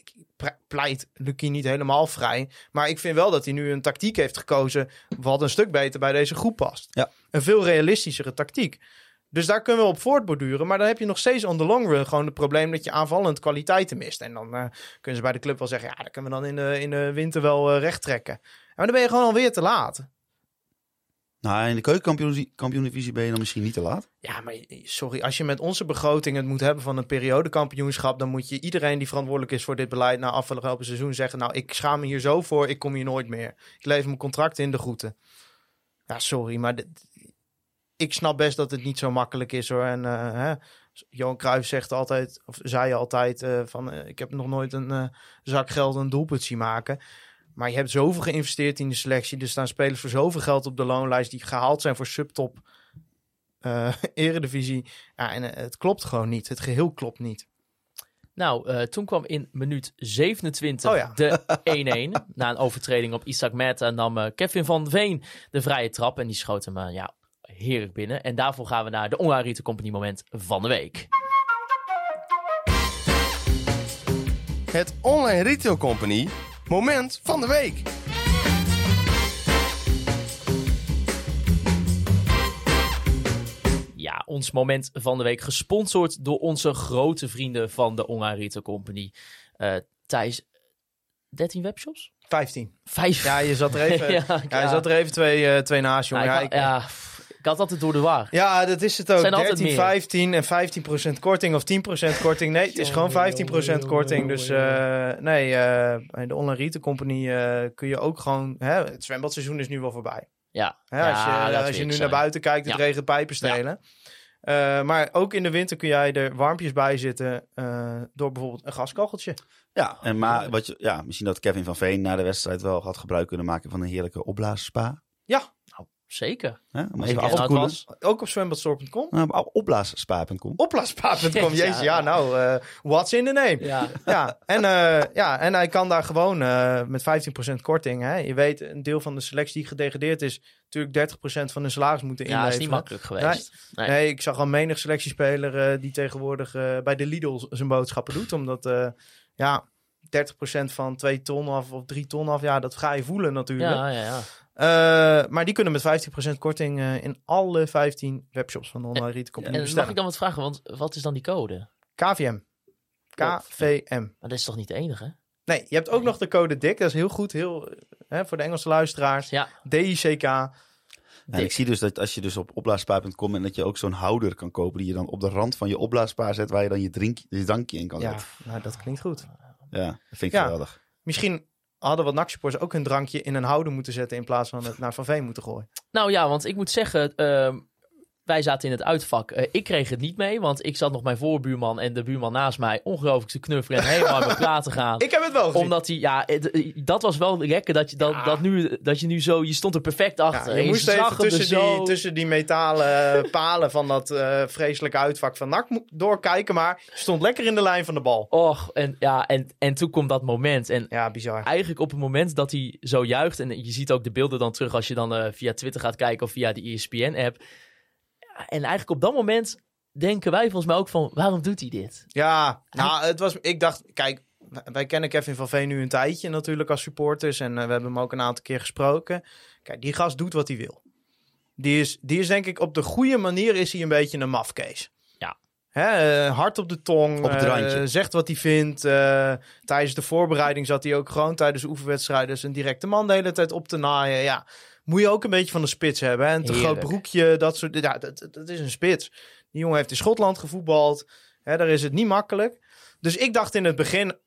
pleit Lukien niet helemaal vrij. Maar ik vind wel dat hij nu een tactiek heeft gekozen. wat een stuk beter bij deze groep past. Ja. Een veel realistischere tactiek. Dus daar kunnen we op voortborduren. Maar dan heb je nog steeds on the long run gewoon het probleem dat je aanvallend kwaliteiten mist. En dan eh, kunnen ze bij de club wel zeggen: ja, dat kunnen we dan in de, in de winter wel eh, recht trekken. Maar dan ben je gewoon alweer te laat. Nou, in de keukenkampioen-divisie ben je dan misschien niet te laat. Ja, maar sorry, als je met onze begroting het moet hebben van een periodekampioenschap, dan moet je iedereen die verantwoordelijk is voor dit beleid na afgelopen seizoen zeggen: Nou, ik schaam me hier zo voor, ik kom hier nooit meer. Ik lever mijn contract in de groeten. Ja, sorry, maar ik snap best dat het niet zo makkelijk is hoor. En eh, hè, Johan Cruijff zegt altijd, of zei altijd, eh, van eh, ik heb nog nooit een zak geld een doelpunt zien maken. Maar je hebt zoveel geïnvesteerd in de selectie. Er staan spelers voor zoveel geld op de loonlijst die gehaald zijn voor subtop eh eredivisie. Ja, en eh, het klopt gewoon niet. Het geheel klopt niet. Nou, eh, toen kwam in minuut 27 Oh ja. de 1-1. Na een overtreding op Isaac Meta nam eh, Kevin van Veen de vrije trap. En die schoot hem ja, heerlijk binnen. En daarvoor gaan we naar de Ongarite Company moment van de week. Het Online Retail Company moment van de week. Ja, ons moment van de week gesponsord door onze grote vrienden van de Ongarite Company. Eh Thijs, 13 webshops? 15. Vijf. Ja, je zat er even, ja, ja, je zat er even twee, eh, twee naast, jongen. Ja, ik, ik had altijd door de war. Ja, dat is het ook. Zijn altijd 13, meer. 15 en 15% korting of 10% korting. Nee, het is gewoon 15% korting. Dus eh, nee, eh, bij de Online Retail Company eh, kun je ook gewoon... Hè, het zwembadseizoen is nu wel voorbij. Ja, Hè, als je, ja, als je nu naar buiten kijkt, het Ja. regent pijpen stelen. Eh, maar ook in de winter kun jij er warmpjes bij zitten eh, door bijvoorbeeld een gaskogeltje. Ja, en maar wat je, ja, misschien dat Kevin van Veen na de wedstrijd wel had gebruik kunnen maken van een heerlijke opblaasspa. Ja, Zeker. Hè? Om Als even ik af te er koelen. was. ook op zwembadstore.com. Nou, op opblaasspa.com. Ja. Jezus, ja nou, eh, what's in the name? Ja. Ja, en, eh, ja, en hij kan daar gewoon eh, met 15% korting. Hè. Je weet, een deel van de selectie die gedegradeerd is, natuurlijk 30% van hun salaris moeten ja, inleveren. is niet makkelijk geweest. Nee. Nee, ik zag al menig selectiespeler eh, die tegenwoordig bij de Lidl zijn boodschappen doet. Omdat, eh, ja, 30% van 2 ton af of 3 ton af, ja, dat ga je voelen natuurlijk. Ja, ja, ja. Eh, maar die kunnen met 15% korting eh, in alle 15 webshops van de online retail company En mag bestellen. ik dan wat vragen? Want wat is dan die code? KVM. KVM. Maar dat is toch niet de enige? Nee, je hebt ook nog de code DIK. Dat is heel goed. Heel, eh, hè, voor de Engelse luisteraars. Ja. DICK. En ik zie dus dat als je dus op opblaaspa.com en dat je ook zo'n houder kan kopen die je dan op de rand van je opblaaspa zet waar je dan je, drink, je drankje in kan Ja, zetten. nou, dat klinkt goed. Ja, dat vind ik Ja. geweldig. Misschien hadden wat NAC-supporters ook hun drankje in een houder moeten zetten... in plaats van het naar Van Veen moeten gooien. Nou ja, want ik moet zeggen, ehm, wij zaten in het uitvak. Eh, ik kreeg het niet mee, want ik zat nog mijn voorbuurman en de buurman naast mij ongelooflijk te knuffelen en helemaal mijn plaat te gaan. Ik heb het wel gezien. Omdat hij, ja, het- eh, dat was wel lekker dat je, dat, Ja. dat nu, dat je nu zo, je stond er perfect achter. Ja, je moest even tussen zo- die, tussen die metalen palen van dat eh, vreselijke uitvak van NAC doorkijken. Maar je stond lekker in de lijn van de bal. Och, en, ja, en, en toen komt dat moment. En Ja, bizar. eigenlijk op het moment dat hij zo juicht, en je ziet ook de beelden dan terug als je dan eh, via Twitter gaat kijken of via de ESPN-app. En eigenlijk op dat moment denken wij volgens mij ook van, waarom doet hij dit? Ja, nou, het was, ik dacht, kijk, wij- kennen Kevin van Veen nu een tijdje natuurlijk als supporters. En eh, we hebben hem ook een aantal keer gesproken. Kijk, die gast doet wat hij wil. Die is, die is denk ik op de goede manier is hij een beetje een mafkees. Ja. Hè, eh, hard op de tong. Op het eh, randje. zegt wat hij vindt. eh, tijdens de voorbereiding zat hij ook gewoon tijdens oefenwedstrijden zijn directe man de hele tijd op te naaien. Ja, moet je ook een beetje van de spits hebben. Hè? Een te groot broekje, dat soort... Ja, dat, dat- is een spits. Die jongen heeft in Schotland gevoetbald. Hè, daar is het niet makkelijk. Dus ik dacht in het begin...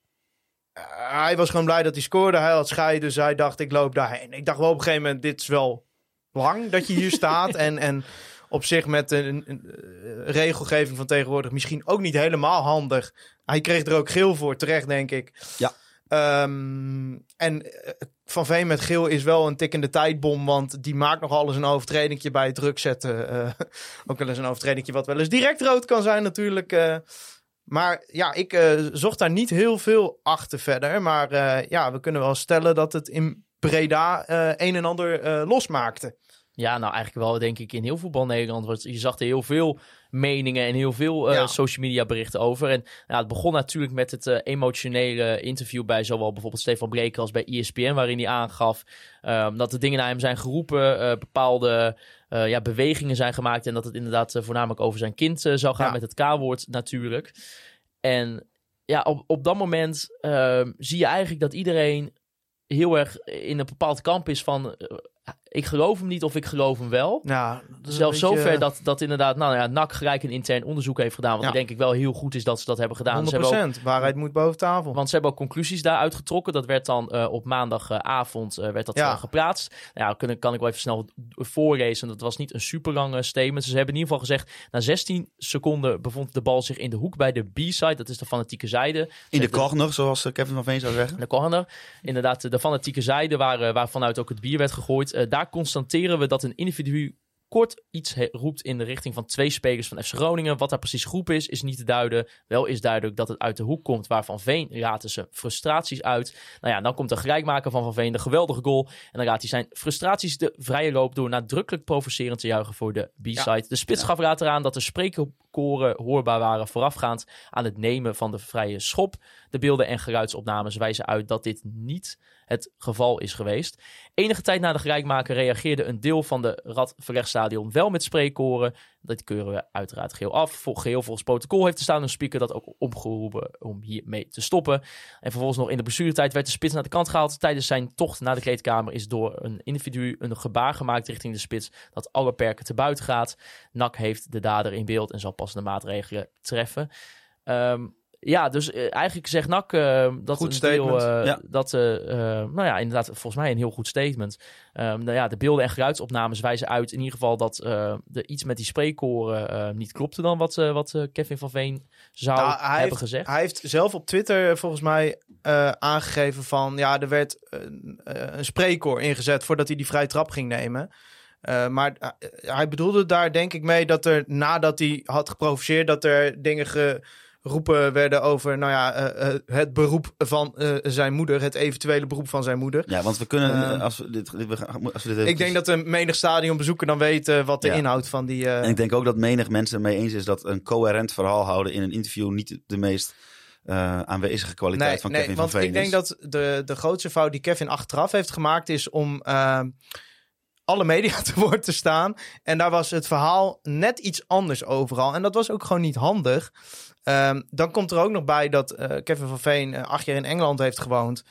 eh, hij was gewoon blij dat hij scoorde. Hij had scheiden, dus hij dacht ik loop daarheen. Ik dacht wel op een gegeven moment, dit is wel lang dat je hier staat. En, en op zich met een, een- een, eh, regelgeving van tegenwoordig misschien ook niet helemaal handig. Hij kreeg er ook geel voor, terecht denk ik. Ja. Ehm, en eh, Van Veen met geel is wel een tikkende tijdbom, want die maakt nog alles een overtredingje bij het druk zetten. eh, ook wel eens een overtredingje wat wel eens direct rood kan zijn natuurlijk. eh. maar ja, ik zocht daar niet heel veel achter verder. Maar ja, we kunnen wel stellen dat het in Breda een en ander losmaakte. Ja, nou eigenlijk wel denk ik in heel voetbal Nederland. Want je zag er heel veel meningen en heel veel eh, Ja. social media berichten over. En nou, het begon natuurlijk met het eh, emotionele interview bij zowel bijvoorbeeld Stefan Breker als bij ESPN. Waarin hij aangaf ehm, dat de dingen naar hem zijn geroepen. eh, bepaalde ja, bewegingen zijn gemaakt. En dat het inderdaad voornamelijk over zijn kind zou gaan Ja. met het K-woord natuurlijk. En ja, op, op dat moment ehm, zie je eigenlijk dat iedereen heel erg in een bepaald kamp is van... eh, ik geloof hem niet of ik geloof hem wel. Ja, Zelfs beetje, zover dat, dat inderdaad, nou ja, NAC gelijk een intern onderzoek heeft gedaan. Wat Ja. denk ik wel heel goed is dat ze dat hebben gedaan. 100%. Ze hebben ook, Waarheid moet boven tafel. want ze hebben ook conclusies daaruit getrokken. Dat werd dan eh, op maandagavond eh, werd dat Ja. eh, geplaatst. Nou ja, kan, kan ik wel even snel voorlezen. Dat was niet een super lange statement. Ze hebben in ieder geval gezegd, na 16 seconden bevond de bal zich in de hoek bij de B-side. Dat is de fanatieke zijde. In de corner, zoals eh, Kevin van Veen zou zeggen. de corner. Inderdaad, de fanatieke zijde waar, eh, waarvanuit ook het bier werd gegooid. Eh, daar constateren we dat een individu kort iets roept in de richting van twee spelers van FC Groningen. Wat daar precies groep is, is niet te duiden. Wel is duidelijk dat het uit de hoek komt waar Van Veen raadde zijn frustraties uit. Nou ja, dan komt de gelijkmaker van Van Veen, de geweldige goal. En dan raadt hij zijn frustraties de vrije loop door nadrukkelijk provocerend te juichen voor de B-side. De spits gaf later aan dat de spreekkoren hoorbaar waren voorafgaand aan het nemen van de vrije schop. De beelden en geluidsopnames wijzen uit dat dit niet het geval is geweest. Enige tijd na de gelijkmaker reageerde een deel van de Radverlegstadion wel met spreekkoren. Dat keuren we uiteraard geheel af. Vol, geheel volgens protocol heeft de staande speaker dat ook opgeroepen om hiermee te stoppen. En vervolgens nog in de blessuretijd werd de spits naar de kant gehaald. Tijdens zijn tocht naar de kleedkamer is door een individu een gebaar gemaakt richting de spits dat alle perken te buiten gaat. NAC heeft de dader in beeld en zal passende maatregelen treffen. Ehm, ja, dus eh, eigenlijk zegt NAC eh, dat Goed een eh, Ja. dat, nou ja, inderdaad, volgens mij een heel goed statement. Ehm, nou ja, de beelden en geluidsopnames wijzen uit in ieder geval dat eh, er iets met die spreekkoren eh, niet klopte dan wat, wat Kevin van Veen zou Nou, hebben heeft- gezegd. Hij heeft zelf op Twitter volgens mij eh, aangegeven van... Ja, er werd een, een spreekkoor ingezet voordat hij die vrije trap ging nemen. Eh, maar hij bedoelde daar denk ik mee dat er nadat hij had geprovoceerd... dat er dingen geroepen werden over nou ja, eh, eh, het beroep van eh, zijn moeder. Het eventuele beroep van zijn moeder. Ja, want we kunnen, Eh, eh, als we dit, we gaan- als we dit Ik denk dat een menig stadionbezoeker dan weet wat de Ja. inhoud van die... En ik denk ook dat menig mensen mee eens is dat een coherent verhaal houden in een interview niet de meest aanwezige kwaliteit van Kevin want van Veen ik denk dat de, de grootste fout die Kevin achteraf heeft gemaakt is om eh, alle media te woord te staan. En daar was het verhaal net iets anders overal. En dat was ook gewoon niet handig. Ehm, dan komt er ook nog bij dat eh, Kevin van Veen eh, acht jaar in Engeland heeft gewoond.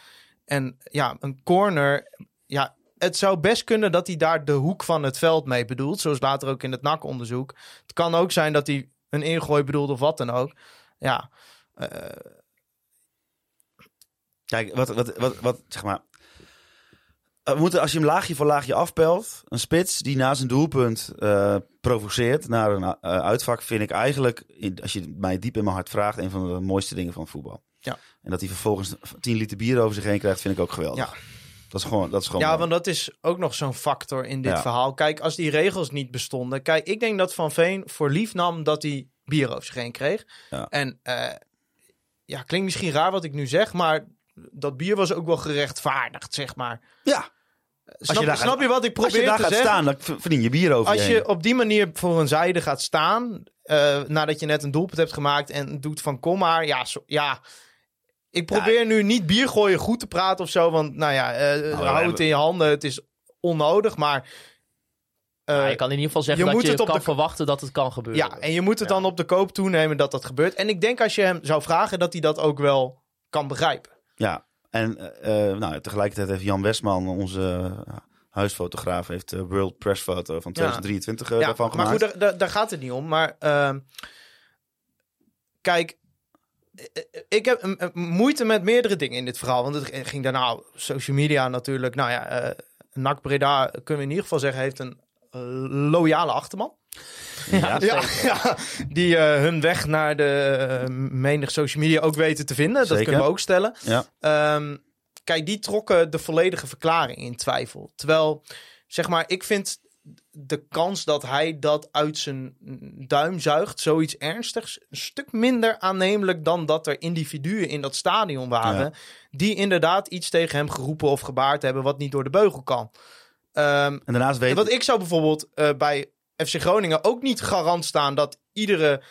En ja, een corner. Ja, het zou best kunnen dat hij daar de hoek van het veld mee bedoelt. Zoals later ook in het NAC-onderzoek. Het kan ook zijn dat hij een ingooi bedoelt of wat dan ook. Ja, eh, Kijk, wat, wat, wat, wat zeg maar. We moeten, als je hem laagje voor laagje afpelt, een spits die na zijn doelpunt eh, provoceert naar een eh, uitvak, vind ik eigenlijk, als je mij diep in mijn hart vraagt, een van de mooiste dingen van voetbal. Ja. En dat hij vervolgens 10 liter bier over zich heen krijgt, vind ik ook geweldig. Ja. Dat is gewoon, dat is gewoon Ja, mooi. want dat is ook nog zo'n factor in dit Ja. verhaal. Kijk, als die regels niet bestonden. Kijk, ik denk dat Van Veen voor lief nam dat hij bier over zich heen kreeg. Ja. En eh, ja, klinkt misschien raar wat ik nu zeg, maar dat bier was ook wel gerechtvaardigd, zeg maar. ja. Snap, je daar snap gaat- je wat ik Als probeer je daar te gaat zeggen? staan, dan verdien je bier over Als je je op die manier voor een zijde gaat staan, eh, nadat je net een doelpunt hebt gemaakt en doet van kom maar, ja, zo- ja. Ik probeer nu niet bier gooien goed te praten of zo, want nou ja, eh, hou het in je handen, het is onnodig, maar... eh, Ja, je kan in ieder geval zeggen je dat moet je het op kan de- verwachten dat het kan gebeuren. ja, en je moet het dan op de koop toenemen dat dat gebeurt. En ik denk als je hem zou vragen, dat hij dat ook wel kan begrijpen. Ja, en eh, eh, nou, tegelijkertijd heeft Jan Westman, onze eh, huisfotograaf, heeft de World Press Foto van 2023 eh, ja, daarvan maar gemaakt. goed, daar, gaat het niet om. Maar ehm, kijk, ik heb moeite met meerdere dingen in dit verhaal. Want het ging daarna social media natuurlijk. Nou ja, NAC Breda, kunnen we in ieder geval zeggen, heeft een loyale achterman. Ja, Ja, ja, die eh, hun weg naar de eh, menig social media ook weten te vinden. Dat kunnen we ook stellen. Ja. Ehm, kijk, die trokken de volledige verklaring in twijfel. Terwijl, zeg maar, ik vind de kans dat hij dat uit zijn duim zuigt, zoiets ernstigs, een stuk minder aannemelijk dan dat er individuen in dat stadion waren. Ja. die inderdaad iets tegen hem geroepen of gebaard hebben wat niet door de beugel kan. Ehm, En daarnaast weet want ik zou bijvoorbeeld eh, bij FC Groningen ook niet garant staan dat iedere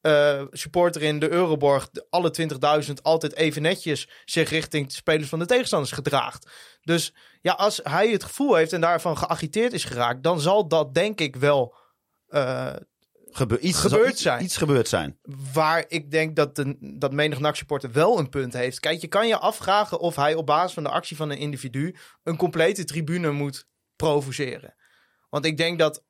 eh, supporter in de Euroborg, de- alle 20.000, altijd even netjes zich richting de spelers van de tegenstanders gedraagt. Dus ja, als hij het gevoel heeft en daarvan geagiteerd is geraakt, dan zal dat denk ik wel eh, gebe- iets gebeurd iets, zijn. Iets gebeurd zijn. waar ik denk dat, de, dat menig NAC-supporter wel een punt heeft. Kijk, je kan je afvragen of hij op basis van de actie van een individu een complete tribune moet provoceren. Want ik denk dat,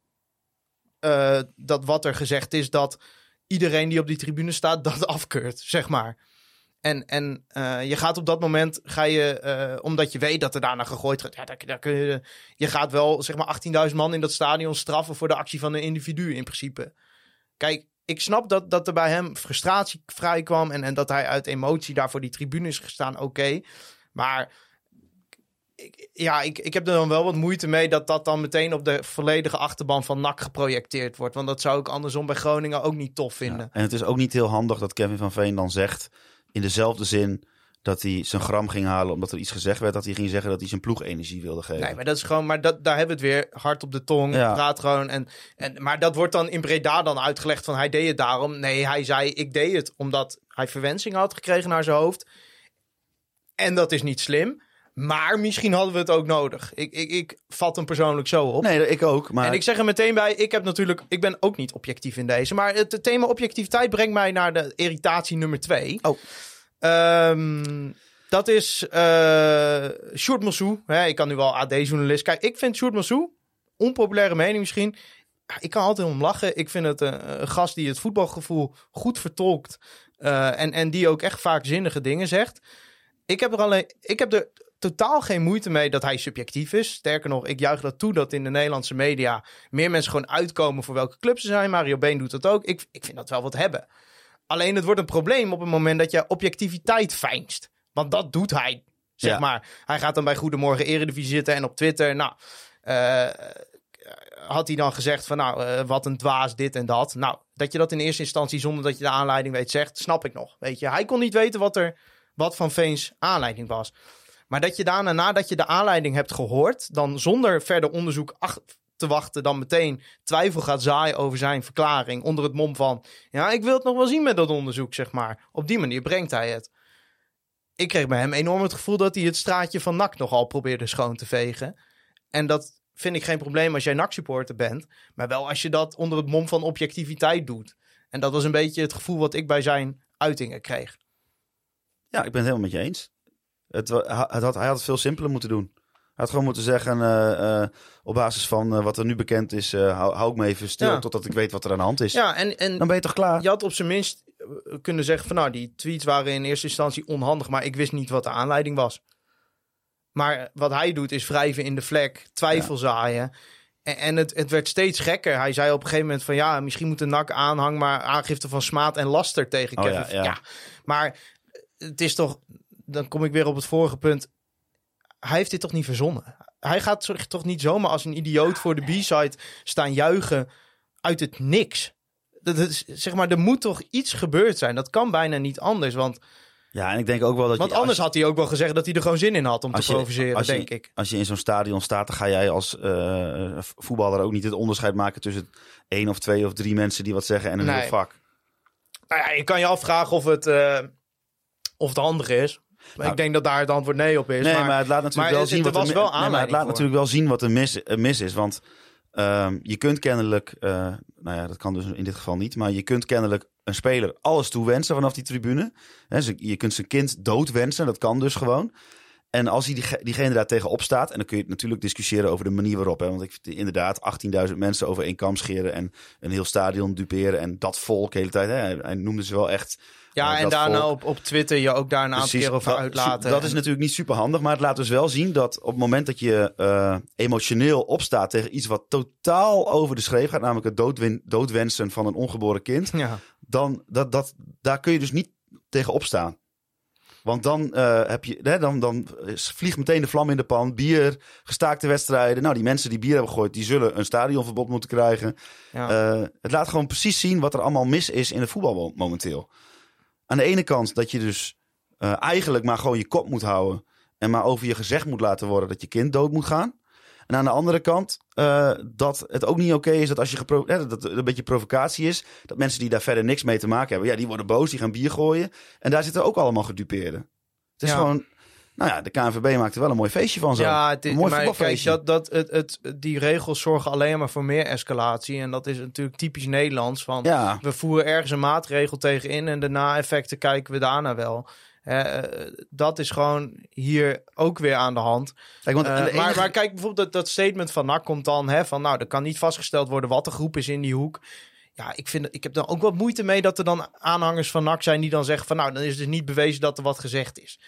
eh, dat wat er gezegd is, dat iedereen die op die tribune staat dat afkeurt, zeg maar. En, en eh, je gaat op dat moment, ga je, eh, omdat je weet dat er daarna gegooid gaat, ja, daar, kun je, je gaat wel zeg maar 18.000 man in dat stadion straffen voor de actie van een individu in principe. Kijk, ik snap dat, dat er bij hem frustratie vrij kwam en, en dat hij uit emotie daar voor die tribune is gestaan, oké. Maar ik, ja, ik, ik heb er dan wel wat moeite mee dat dat dan meteen op de volledige achterban van NAC geprojecteerd wordt. Want dat zou ik andersom bij Groningen ook niet tof vinden. En het is ook niet heel handig dat Kevin van Veen dan zegt, in dezelfde zin dat hij zijn gram ging halen omdat er iets gezegd werd, dat hij ging zeggen dat hij zijn ploeg energie wilde geven. Nee, maar dat is gewoon, maar dat, daar hebben we het weer hard op de tong. Ja. Praat gewoon. En, en, maar dat wordt dan in Breda dan uitgelegd van hij deed het daarom. Nee, hij zei ik deed het omdat hij verwensingen had gekregen naar zijn hoofd. En dat is niet slim. Maar misschien hadden we het ook nodig. Ik, ik, ik vat hem persoonlijk zo op. Nee, ik ook. Maar En ik zeg er meteen bij, ik heb natuurlijk, ik ben ook niet objectief in deze. Maar het, thema objectiviteit brengt mij naar de irritatie nummer twee. Oh. Ehm, dat is eh Sjoerd Mossou. Hè, ik kan nu wel AD-journalist. Kijk, ik vind Sjoerd Mossou, onpopulaire mening misschien. Ik kan altijd om lachen. Ik vind het een, een gast die het voetbalgevoel goed vertolkt. eh, en, en die ook echt vaak zinnige dingen zegt. Ik heb er alleen, ik heb er totaal geen moeite mee dat hij subjectief is. Sterker nog, ik juich dat toe dat in de Nederlandse media meer mensen gewoon uitkomen voor welke club ze zijn. Mario Been doet dat ook. Ik, ik vind dat wel wat hebben. Alleen het wordt een probleem op het moment dat je objectiviteit fijnst. Want dat doet hij, zeg Ja. maar. Hij gaat dan bij Goedemorgen Eredivisie zitten en op Twitter, nou... eh, had hij dan gezegd van nou, eh, wat een dwaas dit en dat. Nou, dat je dat in eerste instantie zonder dat je de aanleiding weet zegt, snap ik nog. Weet je, hij kon niet weten wat er wat van Veens aanleiding was. Maar dat je daarna, nadat je de aanleiding hebt gehoord, dan zonder verder onderzoek te wachten, dan meteen twijfel gaat zaaien over zijn verklaring. Onder het mom van, ja, ik wil het nog wel zien met dat onderzoek, zeg maar. Op die manier brengt hij het. Ik kreeg bij hem enorm het gevoel dat hij het straatje van NAC nogal probeerde schoon te vegen. En dat vind ik geen probleem als jij NAC-supporter bent. Maar wel als je dat onder het mom van objectiviteit doet. En dat was een beetje het gevoel wat ik bij zijn uitingen kreeg. ja, ik ben het helemaal met je eens. Het, had, hij had het veel simpeler moeten doen. Hij had gewoon moeten zeggen, eh, eh, op basis van eh, wat er nu bekend is, hou, hou ik me even stil Ja. totdat ik weet wat er aan de hand is. Ja, en, en Dan ben je toch klaar? Je had op zijn minst kunnen zeggen van nou, die tweets waren in eerste instantie onhandig, maar ik wist niet wat de aanleiding was. Maar wat hij doet is wrijven in de vlek, twijfel zaaien. En, en het, het werd steeds gekker. Hij zei op een gegeven moment van ja, misschien moet de NAC aanhang maar aangifte van smaad en laster tegen Oh, Kevin. ja, ja. maar het is toch, dan kom ik weer op het vorige punt. Hij heeft dit toch niet verzonnen? Hij gaat zich toch niet zomaar als een idioot voor de B-side staan juichen uit het niks. Dat is, zeg maar, er moet toch iets gebeurd zijn. Dat kan bijna niet anders. Want, Ja, en ik denk ook wel dat want je... anders had hij ook wel gezegd dat hij er gewoon zin in had om te je- provoceren, als je- denk ik. als je in zo'n stadion staat, dan ga jij als eh, voetballer ook niet het onderscheid maken tussen één of twee of drie mensen die wat zeggen en een Nee. heel vak. Nou ja, je kan je afvragen of het, eh, of het handig is. Nou, ik denk dat daar het antwoord nee op is. Nee, maar, maar, het laat natuurlijk wel zien wat er, wel nee, maar het laat voor. natuurlijk wel zien wat er mis, er mis is. Want ehm, je kunt kennelijk, eh, nou ja, dat kan dus in dit geval niet, maar je kunt kennelijk een speler alles toewensen vanaf die tribune. Hè, ze- je kunt zijn kind doodwensen, dat kan dus gewoon. En als hij die, diegene daar tegenop staat, en dan kun je natuurlijk discussiëren over de manier waarop. Hè, want ik vind inderdaad 18.000 mensen over één kam scheren en een heel stadion duperen en dat volk de hele tijd. Hè, hij, hij noemde ze wel echt ja, eh, en daarna volk. op, op Twitter je ook daar een aantal keer over uitlaten. Dat is natuurlijk niet super handig, maar het laat dus wel zien dat op het moment dat je eh, emotioneel opstaat tegen iets wat totaal over de schreef gaat, namelijk het doodwin- doodwensen van een ongeboren kind, Ja. dan dat, dat, daar kun je dus niet tegen opstaan. Want dan, eh, heb je, hè, dan, dan vliegt meteen de vlam in de pan. Bier, gestaakte wedstrijden. Nou, die mensen die bier hebben gegooid, die zullen een stadionverbod moeten krijgen. Ja. Eh, het laat gewoon precies zien wat er allemaal mis is in het voetbal mo- momenteel. Aan de ene kant dat je dus eh, eigenlijk maar gewoon je kop moet houden. En maar over je gezegd moet laten worden dat je kind dood moet gaan. En aan de andere kant eh, dat het ook niet oké is dat als je gepro- dat het een beetje provocatie is. Dat mensen die daar verder niks mee te maken hebben. Ja, die worden boos, die gaan bier gooien. En daar zitten ook allemaal gedupeerden. Het is Ja. gewoon. Nou ja, de KNVB maakt er wel een mooi feestje van zo. Ja, het is, een mooi maar kijk, dat, dat, het, het, die regels zorgen alleen maar voor meer escalatie. En dat is natuurlijk typisch Nederlands. Van, Ja, We voeren ergens een maatregel tegen in en de na-effecten kijken we daarna wel. Eh, dat is gewoon hier ook weer aan de hand. kijk, want Eh, maar, maar kijk, bijvoorbeeld dat, dat statement van NAC komt dan hè, van... nou, er kan niet vastgesteld worden wat de groep is in die hoek. Ja, ik, vind, ik heb dan ook wat moeite mee dat er dan aanhangers van NAC zijn... die dan zeggen van nou, dan is het dus niet bewezen dat er wat gezegd is.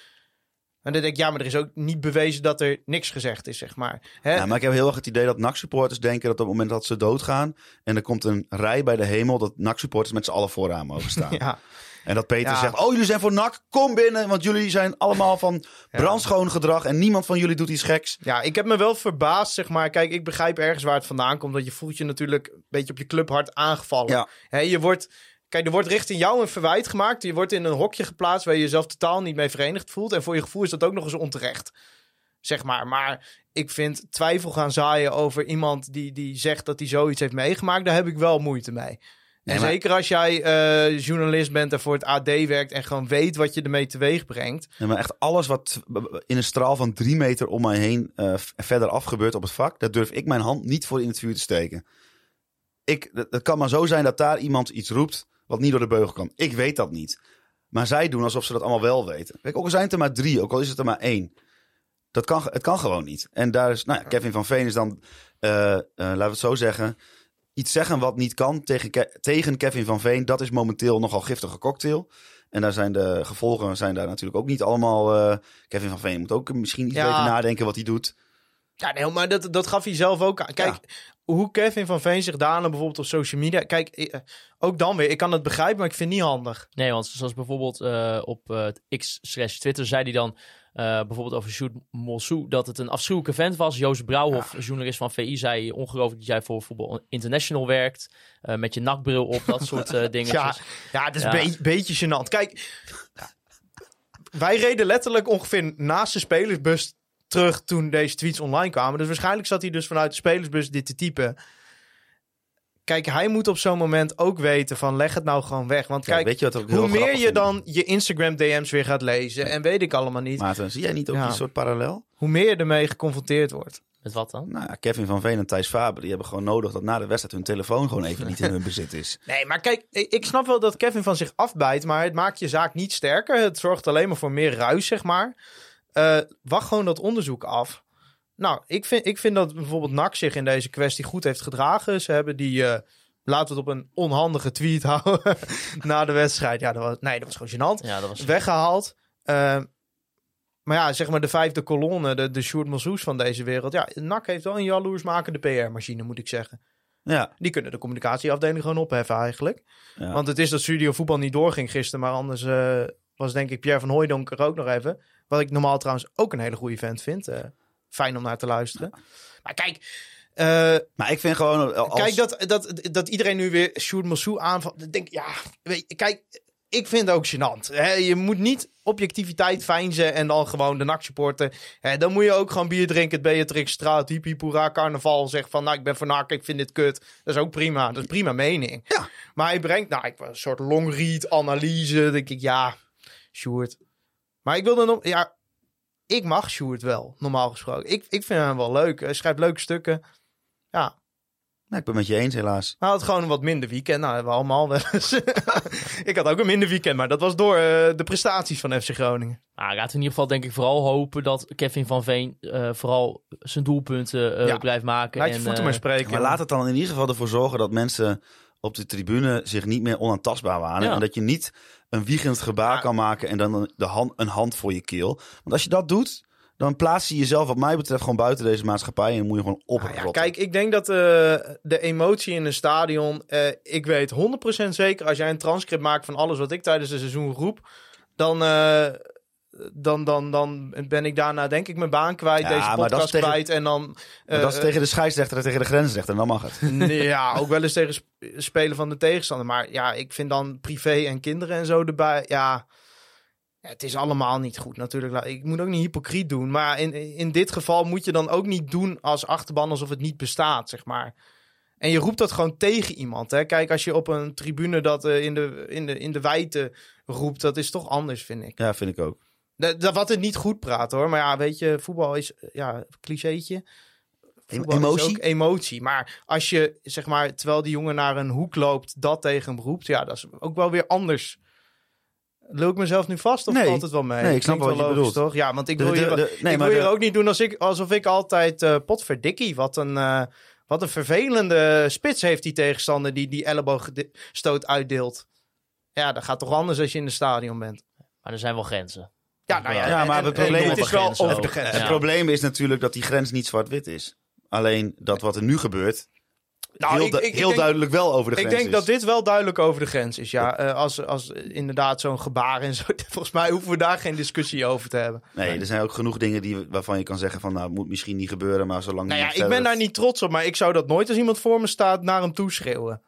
En dan denk ik, ja, maar er is ook niet bewezen dat er niks gezegd is, zeg maar. Hè? Ja, maar ik heb heel erg het idee dat NAC-supporters denken dat op het moment dat ze doodgaan... en er komt een rij bij de hemel, dat NAC-supporters met z'n allen vooraan mogen staan. ja. En dat Peter Ja. zegt, oh jullie zijn voor NAC, kom binnen... want jullie zijn allemaal van brandschoon gedrag... en niemand van jullie doet iets geks. Ja, ik heb me wel verbaasd, zeg maar. Kijk, ik begrijp ergens waar het vandaan komt. Dat je voelt je natuurlijk een beetje op je clubhart aangevallen. Ja. Je wordt, kijk, er wordt richting jou een verwijt gemaakt. Je wordt in een hokje geplaatst waar je jezelf totaal niet mee verenigd voelt. En voor je gevoel is dat ook nog eens onterecht. Zeg maar. Maar ik vind twijfel gaan zaaien over iemand die, die zegt dat hij zoiets heeft meegemaakt. Daar heb ik wel moeite mee. En Nee, maar- zeker als jij eh, journalist bent en voor het AD werkt en gewoon weet wat je ermee teweeg brengt. Nee, maar echt alles wat in een straal van drie meter om mij heen v- verder af gebeurt op het vak... daar durf ik mijn hand niet voor in het vuur te steken. Ik, het kan maar zo zijn dat daar iemand iets roept wat niet door de beugel kan. Ik weet dat niet. Maar zij doen alsof ze dat allemaal wel weten. Kijk, ook al zijn het er maar drie, ook al is het er maar één. Dat kan, het kan gewoon niet. En daar is, nou ja, Kevin van Veen is dan, eh, laten we het zo zeggen, iets zeggen wat niet kan tegen, Ke- tegen Kevin van Veen. Dat is momenteel nogal giftige cocktail. En daar zijn de gevolgen zijn daar natuurlijk ook niet allemaal. eh, Kevin van Veen moet ook misschien iets Ja. beter nadenken wat hij doet. Ja, nee, maar dat, dat gaf hij zelf ook aan. Kijk, hoe Kevin van Veen zich daarna bijvoorbeeld op social media... Kijk, eh, ook dan weer, ik kan het begrijpen, maar ik vind het niet handig. Nee, want zoals bijvoorbeeld eh, op eh, X slash Twitter zei hij dan eh, bijvoorbeeld over Sjoerd Mossou dat het een afschuwelijke vent was. Joost Brouwhof, journalist van VI, zei ongelooflijk dat jij voor Voetbal International werkt. eh, met je nakbril op, dat soort eh dingen. Ja, ja het is Ja. een be- beetje gênant. Kijk, wij reden letterlijk ongeveer naast de spelersbus terug toen deze tweets online kwamen. Dus waarschijnlijk zat hij dus vanuit de spelersbus dit te typen. Kijk, hij moet op zo'n moment ook weten van leg het nou gewoon weg. Want Kijk, weet je wat ook heel hoe meer je vind? dan je Instagram DM's weer gaat lezen en weet ik allemaal niet, Maarten, zie jij niet ook Ja. die soort parallel? hoe meer je ermee geconfronteerd wordt. Met wat dan? Nou ja, Kevin van Veen en Thijs Faber, die hebben gewoon nodig dat na de wedstrijd hun telefoon gewoon even niet in hun bezit is. Nee, maar kijk, ik ik snap wel dat Kevin van zich afbijt, maar het maakt je zaak niet sterker. Het zorgt alleen maar voor meer ruis, zeg maar. Eh, wacht gewoon dat onderzoek af. Nou, ik vind, ik vind dat bijvoorbeeld NAC zich in deze kwestie goed heeft gedragen. Ze hebben die, eh, laten we het op een onhandige tweet houden, na de wedstrijd. Ja, dat was, nee, dat was gewoon gênant. Ja, dat was... Weggehaald. Eh, maar ja, zeg maar de vijfde kolonne, de, de Sjoerd Mazzoes van deze wereld. Ja, NAC heeft wel een jaloersmakende PR-machine, moet ik zeggen. Ja, Die kunnen de communicatieafdeling gewoon opheffen eigenlijk. ja. Want het is dat studio voetbal niet doorging gisteren. Maar anders eh, was denk ik Pierre van Hooijdonk er ook nog even. Wat ik normaal trouwens ook een hele goede vent vind. Eh, fijn om naar te luisteren. Maar kijk, eh, maar ik vind gewoon... Als... kijk dat, dat, dat iedereen nu weer Sjoerd Massou aanvalt. Denk, ja, weet je, kijk, ik vind het ook gênant. Hè? Je moet niet objectiviteit fijnzen en dan gewoon de NAC supporten. Hè, dan moet je ook gewoon bier drinken, het Beatrix Straat, hippie, poera, carnaval. Zeg van, nou, ik ben voor NAC, ik vind dit kut. Dat is ook prima, dat is prima mening. Ja. Maar hij brengt, nou, ik, een soort longread analyse. Dan denk ik, ja, Sjoerd. Maar ik wilde nog, ja, ik mag Sjoerd wel, normaal gesproken. Ik, ik vind hem wel leuk. Hij schrijft leuke stukken. Ja, Nee, ik ben het met je eens, helaas. hij had gewoon een wat minder weekend. Nou, hebben we allemaal wel eens. ik had ook een minder weekend, maar dat was door eh, de prestaties van FC Groningen. Nou, laten we in ieder geval denk ik vooral hopen dat Kevin van Veen eh, vooral zijn doelpunten eh, Ja. blijft maken. Laat je en, voeten eh, maar spreken. Maar laat het dan in ieder geval ervoor zorgen dat mensen op de tribune zich niet meer onaantastbaar wanen. Ja. En dat je niet een wiegend gebaar kan maken en dan een, de hand, een hand voor je keel. Want als je dat doet, dan plaats je jezelf wat mij betreft gewoon buiten deze maatschappij. En moet je gewoon Nou ja, kijk, ik denk dat eh, de emotie in een stadion... eh, ik weet 100% zeker, als jij een transcript maakt van alles wat ik tijdens het seizoen roep... Dan, eh, dan, dan, dan ben ik daarna denk ik mijn baan kwijt, Ja, deze podcast tegen- kwijt. En dan... Eh, dat is tegen de scheidsrechter en tegen de grensrechter. En dan mag het. Ja, ook wel eens tegen sp- spelen van de tegenstander. Maar ja, ik vind dan privé en kinderen en zo erbij. Ja, het is allemaal niet goed natuurlijk. Ik moet ook niet hypocriet doen. Maar in, in dit geval moet je dan ook niet doen als achterban alsof het niet bestaat, zeg maar. En je roept dat gewoon tegen iemand. Hè? Kijk, als je op een tribune dat eh, in, de, in, de, in de wijte roept, dat is toch anders, vind ik. Ja, vind ik ook. Dat, dat wat het niet goed praat hoor. Maar ja, weet je, voetbal is eh, ja, clichétje. Voetbal is emotie? ook emotie. Maar als je, zeg maar, terwijl die jongen naar een hoek loopt, dat tegen hem roept, ja, dat is ook wel weer anders. Lul ik mezelf nu vast of Nee. valt het wel mee? Nee, ik snap Klinkt wat wel je logisch, bedoelt. toch? Ja, want ik wil de- hier, de- nee, ik wil ook niet doen als ik, alsof ik altijd eh potverdikkie. Wat een, eh, wat een vervelende spits heeft die tegenstander die die elleboogstoot uitdeelt. Ja, dat gaat toch anders als je in het stadion bent. Maar er zijn wel grenzen. Ja, nou ja, maar en- het probleem is wel over de grens. Het probleem is natuurlijk dat die grens niet zwart-wit is. Alleen dat wat er nu gebeurt, Nou, heel, ik- ik- ik heel denk- duidelijk wel over de Ik grens denk is. dat dit wel duidelijk over de grens is. Ja, Eh, als, als inderdaad zo'n gebaar en zo. Volgens mij hoeven we daar geen discussie over te hebben. Nee, er zijn ook genoeg dingen die, waarvan je kan zeggen van... nou, het moet misschien niet gebeuren, maar zolang... Nou ja, ik ben daar niet trots op, maar ik zou dat nooit als iemand voor me staat naar hem toeschreeuwen.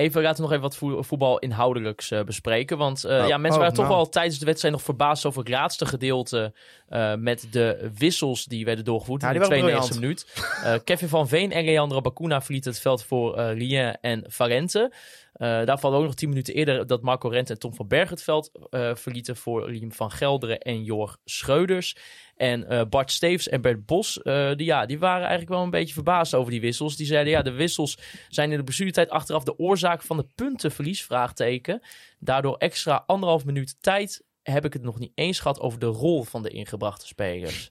Even laten we nog even wat voe- voetbal inhoudelijks eh, bespreken. Want eh, Oh. ja, mensen Oh, waren toch nou. wel tijdens de wedstrijd nog verbaasd over het laatste gedeelte. eh, met de wissels die werden doorgevoerd Ja, in de waren 92e minuut. Kevin van Veen en Leandro Bacuna verlieten het veld voor Rien en Valente. Eh, daar valt ook nog tien minuten eerder dat Marco Rent en Tom van Berg het veld eh, verlieten voor Riem van Gelderen en Jorg Schreuders. En eh, Bart Steves en Bert Bos, eh, die, ja, die waren eigenlijk wel een beetje verbaasd over die wissels. Die zeiden, ja, de wissels zijn in de blessuretijd achteraf de oorzaak van de puntenverlies, vraagteken. Daardoor extra anderhalf minuut tijd heb ik het nog niet eens gehad over de rol van de ingebrachte spelers.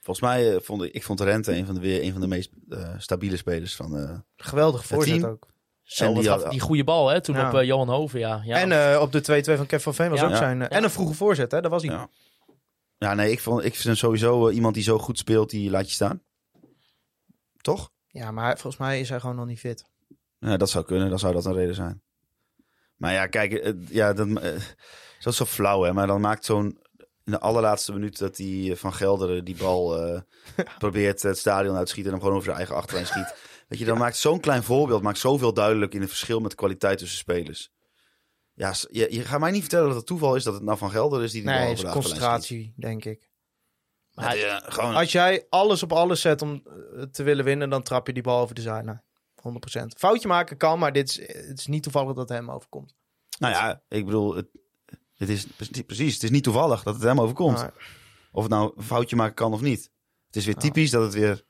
Volgens mij eh, vond ik, ik vond Rente een van de, weer een van de meest eh, stabiele spelers van... eh, Geweldig voorzet team. ook. Die had- die goede bal, hè, toen Ja. op eh, Johan Hoven, ja. ja. En eh, op de 2-2 van Kev van Veen was Ja. ook zijn... eh, En een vroege voorzet, hè? Dat was hij. Ja. Ja, nee, ik, vond, ik vind sowieso iemand die zo goed speelt, die laat je staan. Toch? Ja, maar volgens mij is hij gewoon nog niet fit. Ja, dat zou kunnen, dan zou dat een reden zijn. Maar ja, kijk, ja, dat, dat is zo flauw, hè. Maar dan maakt zo'n... In de allerlaatste minuut dat die van Gelderen die bal eh, probeert het stadion uit te schieten en hem gewoon over zijn eigen achterlijn schiet. Weet je, dan maakt zo'n klein voorbeeld maakt zoveel duidelijk in het verschil met de kwaliteit tussen spelers. Ja, je, je gaat mij niet vertellen dat het toeval is dat het nou van Gelderen is die die bal Nee, over is concentratie, denk ik. Maar hij- Ja, gewoon, Als jij alles op alles zet om eh, te willen winnen, dan trap je die bal over de zijlijn. 100%. Foutje maken kan, maar dit is, het is niet toevallig dat het hem overkomt. nou ja, ik bedoel, het, het is pre- precies, het is niet toevallig dat het hem overkomt. Maar, Of het nou een foutje maken kan of niet. Het is weer typisch dat het weer...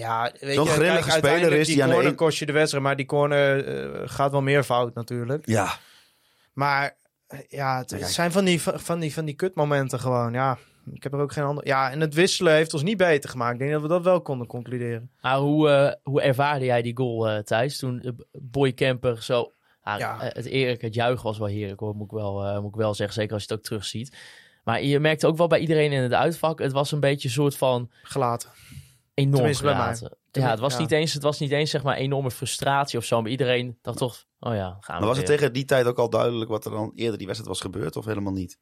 ja, weet Zo'n je, grillige kijk, speler uiteindelijk is die die aan de corner een- kost je de wedstrijd, maar die corner eh, gaat wel meer fout natuurlijk. Ja, Maar eh, ja, het, Kijk. zijn van die, van, die, van die kutmomenten gewoon. Ja, ik heb er ook geen andere. Ja, en het wisselen heeft ons niet beter gemaakt. Ik denk dat we dat wel konden concluderen. Maar hoe, eh, hoe ervaarde jij die goal, eh Thijs? Toen eh, Boy Camper zo... Ah, Ja. eh, Het eerlijk, het juichen was wel heerlijk hoor, moet ik wel, eh, moet ik wel zeggen. Zeker als je het ook terugziet. Maar je merkte ook wel bij iedereen in het uitvak, het was een beetje een soort van Gelaten. Enorm Tenminste, gelaten. Ja, het was, ja. Niet eens, het was niet eens zeg maar enorme frustratie of zo. Maar iedereen dacht toch, oh ja, gaan we Maar was het tegen die tijd ook al duidelijk wat er dan eerder die wedstrijd was gebeurd of helemaal niet?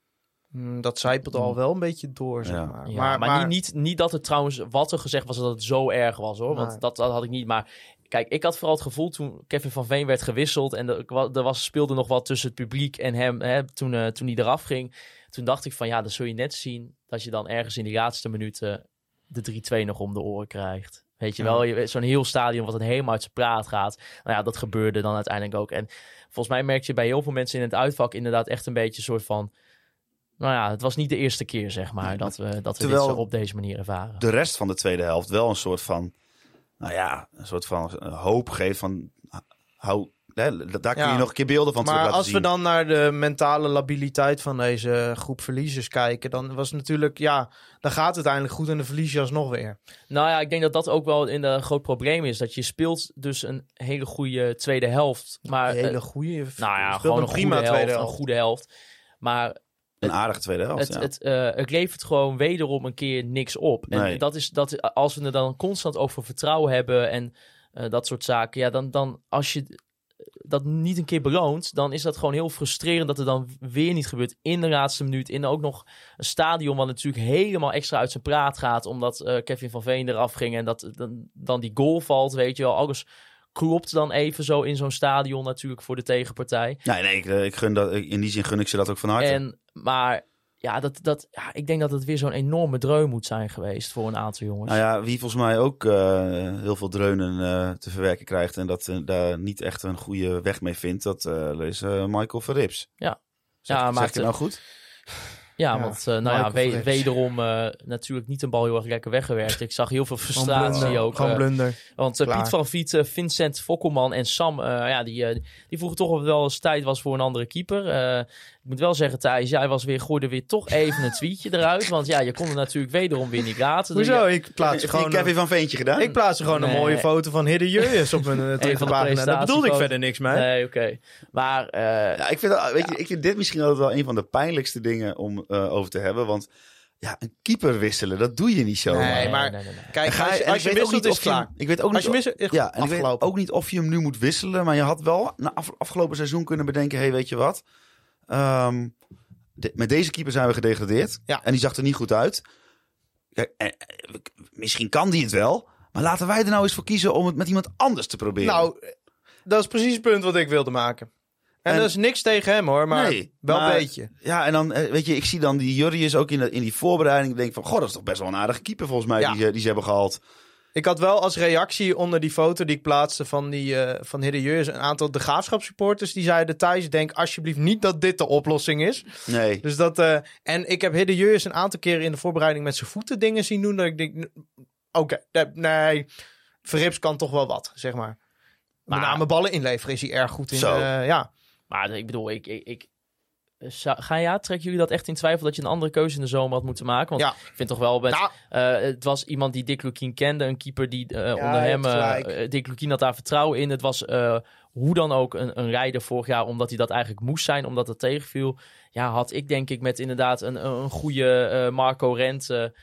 Mm, Dat zijpelt al wel een beetje door, zeg Ja. maar. Ja, maar, niet, niet, niet dat het trouwens, wat er gezegd was, dat het zo erg was hoor. Want Nee. dat, dat had ik niet. Maar kijk, ik had vooral het gevoel toen Kevin van Veen werd gewisseld. En er, er was, speelde nog wat tussen het publiek en hem hè, toen, eh, toen hij eraf ging. Toen dacht ik van ja, dan zul je net zien dat je dan ergens in de laatste minuten de 3-2 nog om de oren krijgt. Weet je wel, je- zo'n heel stadion wat het helemaal uit zijn praat gaat. Nou ja, dat gebeurde dan uiteindelijk ook. En volgens mij merk je bij heel veel mensen in het uitvak inderdaad echt een beetje een soort van... Nou ja, het was niet de eerste keer, zeg maar, dat we, dat we Terwijl- dit zo op deze manier ervaren. De rest van de tweede helft wel een soort van, nou ja, een soort van hoop geeft van, hou, hè, daar kun je Ja. nog een keer beelden van terug Maar laten als zien. we dan naar de mentale labiliteit van deze groep verliezers kijken, dan was het natuurlijk, ja, dan gaat het uiteindelijk goed en dan verlies je alsnog weer. Nou ja, ik denk dat dat ook wel in een groot probleem is. Dat je speelt dus een hele goede tweede helft. Maar, Een hele goede. nou ja, gewoon een prima goede tweede helft, helft. Een goede helft. Maar Een aardige tweede helft, het, ja. het, eh, het levert gewoon wederom een keer niks op. En Nee. dat is dat als we er dan constant over vertrouwen hebben en eh, dat soort zaken. Ja, dan, dan als je dat niet een keer beloont, dan is dat gewoon heel frustrerend dat er dan weer niet gebeurt in de laatste minuut. In ook nog een stadion wat natuurlijk helemaal extra uit zijn praat gaat, omdat eh, Kevin van Veen eraf ging en dat dan, dan die goal valt, weet je wel. Alles klopt dan even zo in zo'n stadion natuurlijk voor de tegenpartij. Nee, nee, ik, eh, ik gun dat, in die zin gun ik ze dat ook van harte. En, maar ja, dat, dat, ja, ik denk dat het weer zo'n enorme dreun moet zijn geweest voor een aantal jongens. Nou ja, wie volgens mij ook eh, heel veel dreunen eh, te verwerken krijgt en dat eh, daar niet echt een goede weg mee vindt, dat eh is Michael Verrips. Ja. Zeg, Ja, maar ik het nou goed? Ja, Ja, want eh, nou ja, we- wederom eh, natuurlijk niet een bal heel erg lekker weggewerkt. Ik zag heel veel frustratie blunder, ook. Gewoon eh, blunder. want. Piet van Viet, Vincent Fokkelman en Sam, eh, ja, die, eh, die vroegen toch wel eens tijd was voor een andere keeper. Eh, ik moet wel zeggen, Thijs, jij was weer, gooide weer toch even een tweetje eruit. Want ja, je kon het natuurlijk wederom weer niet laten. Dus Hoezo? ja, Ik plaats gewoon... Kevin van Veentje gedaan? Ik plaats er gewoon een mooie foto van Hidde Jurjes op mijn de Twitterpagina. Daar bedoelde ik verder niks mee. Nee, oké. Maar eh, Ja, ik vind, weet je, ik vind dit misschien altijd wel een van de pijnlijkste dingen om eh, over te hebben. Want ja, een keeper wisselen, dat doe je niet zo. Nee, maar- nee, nee, nee. Kijk, als je, ik als je ook wisselt niet is of je het hem- klaar. Ik weet ook Als niet je Ja, en ik weet ook niet of je hem nu moet wisselen. Maar je had wel na af, afgelopen seizoen kunnen bedenken: hé, hey, weet je wat? Ehm, de- met deze keeper zijn we gedegradeerd. Ja. En die zag er niet goed uit. Kijk, eh, eh, misschien kan die het wel. Maar laten wij er nou eens voor kiezen om het met iemand anders te proberen. Nou, dat is precies het punt wat ik wilde maken. En, En- dat is niks tegen hem hoor, maar Nee, wel maar- een beetje. Ja, en dan, eh, weet je, ik zie dan die Jurrius ook in, de, in die voorbereiding. Ik denk van, goh, dat is toch best wel een aardige keeper volgens mij Ja. die, die ze hebben gehaald. Ik had wel als reactie onder die foto die ik plaatste van, die, eh van Hidde Jurjes een aantal de graafschapssupporters die zeiden Thijs, denk alsjeblieft niet dat dit de oplossing is. Nee. Dus dat, eh, en ik heb Hidde Jurjes een aantal keren in de voorbereiding met zijn voeten dingen zien doen. Dat ik denk, oké, nee, nee, Verrips kan toch wel wat, zeg maar. Met Maar- name ballen inleveren is hij erg goed in. Zo. eh, ja. Maar ik bedoel, ik, ik, ga ja, trekken jullie dat echt in twijfel dat je een andere keuze in de zomer had moeten maken? Want Ja. ik vind toch wel, met, Nou, eh, het was iemand die Dick Lukien kende, een keeper die eh, onder hem, eh, Dick Lukien had daar vertrouwen in. Het was hoe dan ook een, een rijder vorig jaar, omdat hij dat eigenlijk moest zijn, omdat het tegenviel. Ja, had ik denk ik met inderdaad een, een goede Marco Rente.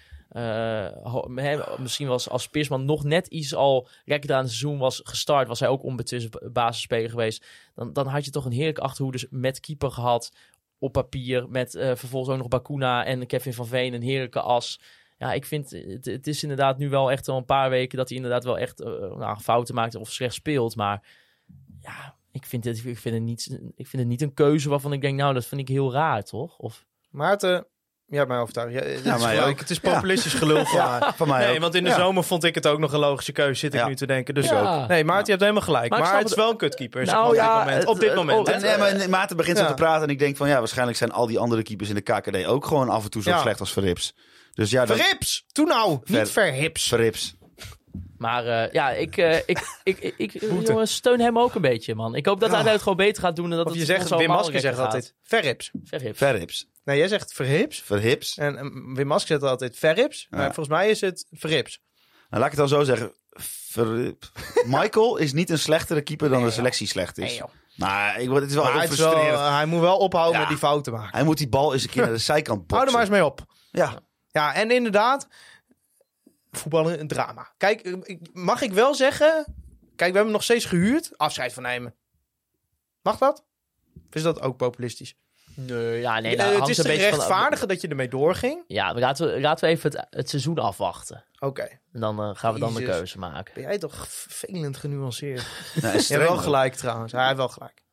misschien was als Peersman nog net iets al lekker aan het seizoen was gestart, was hij ook onbetwist ba- basisspeler geweest. Dan, dan had je toch een heerlijke achterhoede met keeper gehad op papier. Met eh, vervolgens ook nog Bakuna en Kevin van Veen, een heerlijke as. Ja, ik vind het, het is inderdaad nu wel echt al een paar weken dat hij inderdaad wel echt eh, nou, fouten maakt of slecht speelt. Maar ja, ik vind, het, ik, vind het niet, ik vind het niet een keuze waarvan ik denk, nou, dat vind ik heel raar, toch? Of, Maarten, ja, mij overtuigd. Ja, het, Ja, is mij gewoon- ook. het is populistisch gelul van mij. Van mij Nee, ook. want in de Ja. zomer vond ik het ook nog een logische keuze, zit ik Ja. nu te denken. Dus Ja. ook. Nee, Maarten, je hebt helemaal gelijk. Maar het is wel een kutkeeper zeg Nou, maar, op, dit moment. het- op dit het- moment. En, Maarten begint zo te praten en ik denk van ja, waarschijnlijk zijn al die andere keepers in de KKD ook gewoon af en toe zo Ja. slecht als Verrips. Dus ja, Verrips! Toen nou, Ver- niet verhips. Verrips. Maar eh, ja, ik, eh, ik, ik, ik, ik jongens, steun hem ook een beetje, man. Ik hoop dat hij Ja. het gewoon beter gaat doen. En dat Of het je zegt, zo Wim Masker zegt altijd verrips. Verhip. Verrips. Nee, jij zegt verhips. Verhips. En eh, Wim Masker zegt altijd verrips. Maar volgens mij is het verrips. Nou, laat ik het dan zo zeggen. Verrip. Michael is niet een slechtere keeper dan de selectie slecht is. Maar ik word, het is wel Maar heel het is wel, frustrerend. hij moet wel ophouden Ja. met die fouten maken. Hij moet die bal eens een keer naar de zijkant boksen. Hou er maar eens mee op. Ja, Ja, en inderdaad, voetballen een drama. Kijk, eh, mag ik wel zeggen... Kijk, we hebben hem nog steeds gehuurd. Afscheid van nemen. Mag dat? Of is dat ook populistisch? Nee, ja, nee, Eh, nou, het is een te beetje van- rechtvaardigen dat je ermee doorging. Ja, laten we, laten we even het, het seizoen afwachten. Oké. En dan eh, gaan we dan de keuze maken. Ben jij toch vervelend genuanceerd? ja, Je wel gelijk trouwens. Hij heeft wel gelijk.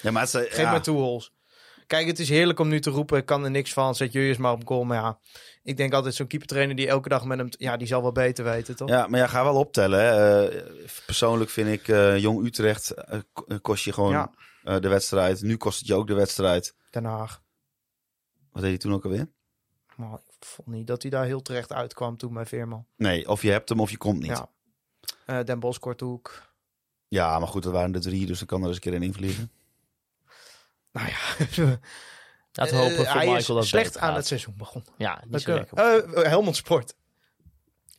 Ja, maar het is, Geef ja. me toe, Hols. Kijk, het is heerlijk om nu te roepen. Ik kan er niks van. Zet Jurjes maar op goal. Maar ja, ik denk altijd zo'n keepertrainer die elke dag met hem... Ja, die zal wel beter weten, toch? Ja, maar ja, ga wel optellen. Hè. Eh, persoonlijk vind ik eh, Jong Utrecht eh, ko- kost je gewoon Ja. de wedstrijd. Nu kost het je ook de wedstrijd. Den Haag. Wat deed hij toen ook alweer? Maar ik vond niet dat hij daar heel terecht uitkwam toen bij Veerman. Nee, of je hebt hem of je komt niet. Ja, Ja. Den Bosch, Korthoek. maar goed, dat waren er drie, dus dan kan er eens een keer in invliegen. Nou ja, Laten we hopen eh, voor hij Michael is dat slecht aan gaat. het seizoen begonnen. Ja, niet Dat zo lekker. Eh, Helmond Sport.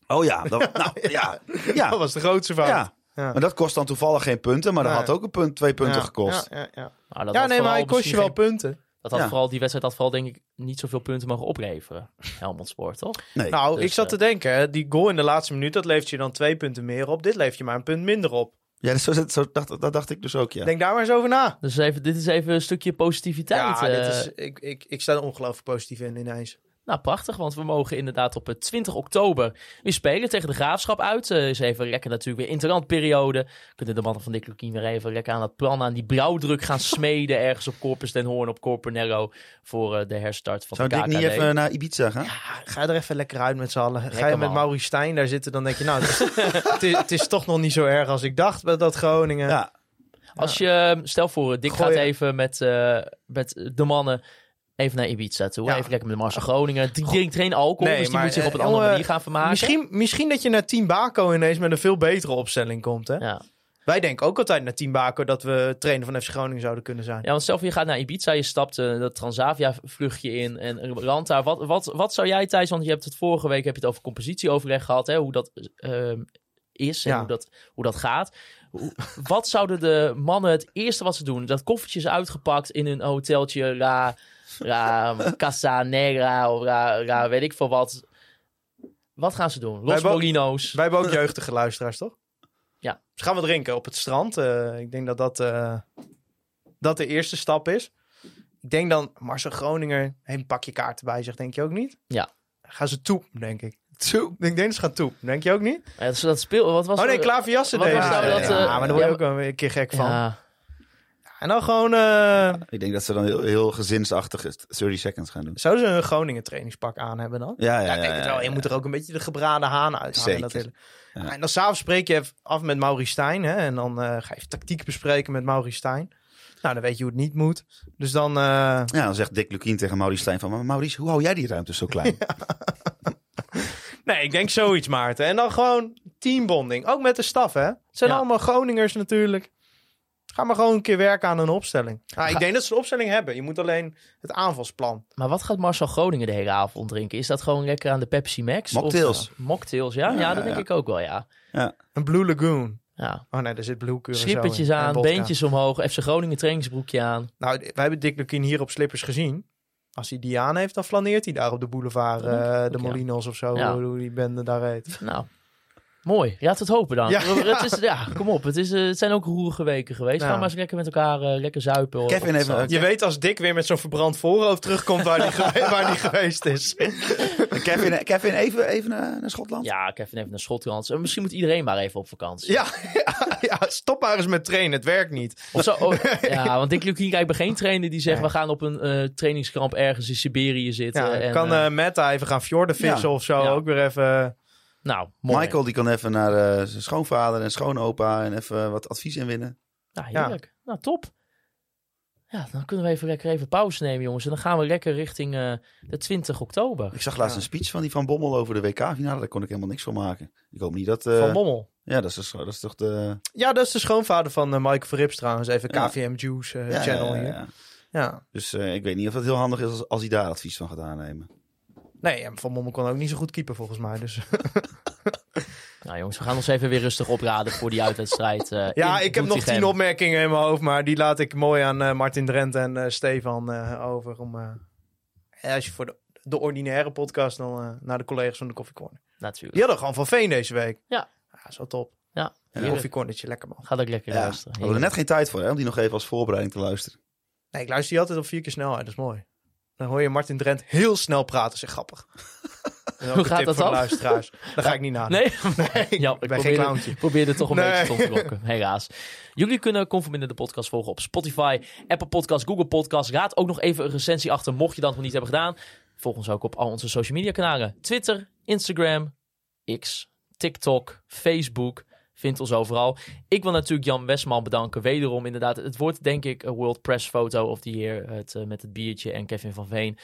Oh ja, dat, nou, ja. Dat Ja, was de grootste fout. ja. Ja. Maar dat kost dan toevallig geen punten, maar dat had ook een punt, twee punten Ja, gekost. Ja, ja, ja. Maar dat ja had nee, maar hij kost je wel geen- punten. Dat had Ja. vooral, die wedstrijd had vooral denk ik niet zoveel punten mogen opleveren. Helmond Sport, toch? Nee. Nou, dus, ik zat eh, te denken, die goal in de laatste minuut, dat levert je dan twee punten meer op. Dit levert je maar een punt minder op. Ja, zo, zit- zo dacht, dat dacht ik dus ook, ja. Denk daar maar eens over na. Dus even, dit is even een stukje positiviteit. Ja, eh. dit is, ik, ik, ik sta er ongelooflijk positief in ineens. Nou, prachtig, want we mogen inderdaad op eh, 20 oktober weer spelen tegen de Graafschap uit. Eh is even lekker natuurlijk weer interlandperiode. Kunnen de mannen van Dick Lukien weer even lekker aan dat plan, aan die brouwdruk gaan smeden ergens op Corpus den Hoorn, op Corponello, voor eh, de herstart van Zou de ik KKD. niet even naar Ibiza gaan? Ja, ga er even lekker uit met z'n allen. Ga je met man. Maurice Stijn daar zitten, dan denk je, nou, het is, het, is, het is toch nog niet zo erg als ik dacht met dat Groningen. Ja. Als je, stel voor, Dick Gooi- gaat even met, eh, met de mannen even naar Ibiza toe. Ja. Even lekker met Marcel Groningen. Die drinkt geen alcohol, Nee, dus die maar, moet zich op een eh, andere manier gaan vermaken. Misschien, misschien dat je naar Team Baco ineens met een veel betere opstelling komt. Hè? Ja. Wij denken ook altijd naar Team Baco dat we trainer van FC Groningen zouden kunnen zijn. Ja, want voor je gaat naar Ibiza, je stapt eh, dat Transavia-vluchtje in en daar. Wat, wat, wat zou jij, Thijs, want je hebt het vorige week heb je het over compositieoverleg gehad, hè, hoe dat ehm, is en Ja. hoe, dat, hoe dat gaat. Wat zouden de mannen het eerste wat ze doen? Dat koffertje is uitgepakt in een hoteltje, La, la Casa Negra of la weet ik veel wat. Wat gaan ze doen? Los Wij Molino's. Wij hebben ook jeugdige luisteraars, toch? Ja. Dus gaan we drinken op het strand. Eh, ik denk dat dat, eh, dat de eerste stap is. Ik denk dan, Marcel Groninger heeft een pakje kaarten bij zich, denk je ook niet? Ja. Gaan ze toe, denk ik. Toe. Ik denk dat ze gaan toe, denk je ook niet? Ja, dat, dat speel, wat was Oh nee, er- Klaverjassen wat deed was het. nou Ja, ja, eh, maar daar word je ja, ook wel een keer gek van. En dan gewoon, eh, Ik denk dat ze dan heel, heel gezinsachtig 30 seconds gaan doen. zouden ze een Groningen trainingspak aan hebben dan? Ja, ja, Ja, ja. ik denk het wel. Je moet er ook een beetje de gebraden haan uithalen. Ja. En dan s'avonds spreek je af met Maurice Stijn. Hè? En dan eh, ga je tactiek bespreken met Maurice Stijn. Nou, dan weet je hoe het niet moet. Dus dan... eh, Ja, dan zegt Dick Lukien tegen Maurice Stijn van... Maar Maurice, hoe hou jij die ruimte zo klein? Nee, ik denk zoiets, Maarten. En dan gewoon teambonding. Ook met de staf, hè? Het zijn allemaal Groningers natuurlijk. Ga maar gewoon een keer werken aan een opstelling. Ah, ik Ga- denk dat ze een opstelling hebben. Je moet alleen het aanvalsplan. Maar wat gaat Marcel Groningen de hele avond drinken? Is dat gewoon lekker aan de Pepsi Max? Of, Mocktails. eh, mocktails, ja? Ja, Ja, dat denk ja. ik ook wel, ja. Een Blue Lagoon. ja. Oh nee, daar zit Blue Curaçao Slippertjes aan, beentjes omhoog, FC Groningen trainingsbroekje aan. Nou, wij hebben Dick Lukien hier op slippers gezien. Als hij die aan heeft, dan flaneert hij daar op de boulevard. eh, de ja. Molinos of zo, Ja. hoe die bende daar heet. Nou, mooi. Laat het hopen dan. Ja. Het, is, ja, kom op. Het, is, eh, het zijn ook roerige weken geweest. Ja. Ga maar eens lekker met elkaar eh, lekker zuipen. Kevin strand. Je weet als Dick weer met zo'n verbrand voorhoofd terugkomt waar hij gewe- waar die geweest is. Kevin, Kevin even, even naar, Schotland? Ja, Kevin heeft naar Schotland. Eh, Misschien moet iedereen maar even op vakantie. Ja, ja, ja, stop maar eens met trainen. Het werkt niet. Of zo, oh, ja, want Dick Lukien kijkt bij geen trainer die zegt... we gaan op een eh, trainingskamp ergens in Siberië zitten. Ja, en, kan eh, eh Metta even gaan fjorden vissen Ja. of zo. Ja. Ook weer even... nou, mooi. Michael die kan even naar eh, zijn schoonvader en schoonopa en even wat advies inwinnen. Nou, heerlijk. Nou, top. Ja, dan kunnen we even lekker even pauze nemen, jongens. En dan gaan we lekker richting eh, de 20 oktober. Ik zag laatst Ja. een speech van die Van Bommel over de WK-finale. Daar kon ik helemaal niks van maken. Ik hoop niet dat... eh, Van Bommel. ja, dat is, dat is toch de... Ja, dat is de schoonvader van eh Michael Verrips trouwens. Even Ja. KVM Juice eh, Ja, channel ja, ja, hier. ja. Ja. Dus eh, ik weet niet of het heel handig is als, als hij daar advies van gaat aannemen. Nee, en Van Bommel kon ook niet zo goed keeper volgens mij. Dus Nou, jongens, we gaan ons even weer rustig opraden voor die uitwedstrijd. eh, Ja, ik heb nog tien opmerkingen in mijn hoofd, maar die laat ik mooi aan eh, Martin Drent en eh, Stefan eh, over. Om, eh, als je voor de, de ordinaire podcast dan eh, naar de collega's van de Koffie Corner. Natuurlijk. Die hadden gewoon van Veen deze week. Ja. Ja, zo top. Ja, Een heerlijk. koffiecornertje, lekker man. Ga ook lekker Ja, luisteren. hadden we er net geen tijd voor, hè, om die nog even als voorbereiding te luisteren. Nee, ik luister die altijd op vier keer snelheid, dat is mooi. Dan hoor je Martin Drent heel snel praten, zeg grappig. Hoe gaat dat voor dan? luisteraars. Daar ga ik niet naar. Nee? ik ja, ik ben geen clowntje. probeerde toch een Nee. beetje te ontlokken. Helaas. Jullie kunnen Conforminder de podcast volgen op Spotify, Apple Podcasts, Google Podcasts. Raad ook nog even een recensie achter, mocht je dat nog niet hebben gedaan. Volg ons ook op al onze social media kanalen. Twitter, Instagram, X, TikTok, Facebook. Vind ons overal. Ik wil natuurlijk Jan Westman bedanken. Wederom inderdaad. Het wordt denk ik een World Press Photo of the Year. Het, eh, met het biertje en Kevin van Veen.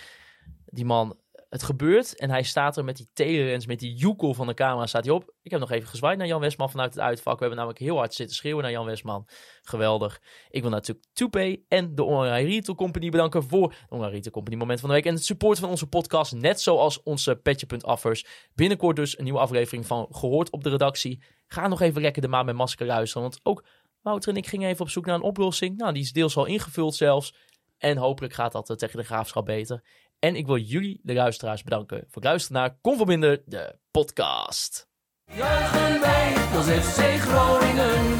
Die man, het gebeurt. En hij staat er met die telelens, met die joekel van de camera staat hij op. Ik heb nog even gezwaaid naar Jan Westman vanuit het uitvak. We hebben namelijk heel hard zitten schreeuwen naar Jan Westman. Geweldig. Ik wil natuurlijk Toupay en de Online Retail Company bedanken voor de Online Retail Company moment van de week. En het support van onze podcast, net zoals onze Petje.affers. Binnenkort dus een nieuwe aflevering van Gehoord op de redactie. Ga nog even lekker de maand met masker luisteren. Want ook Wouter en ik gingen even op zoek naar een oplossing. Nou, die is deels al ingevuld zelfs. En hopelijk gaat dat eh, tegen de graafschap beter. En ik wil jullie, de luisteraars, bedanken voor het luisteren naar Conforminder, de podcast. Juichen wij als FC Groningen.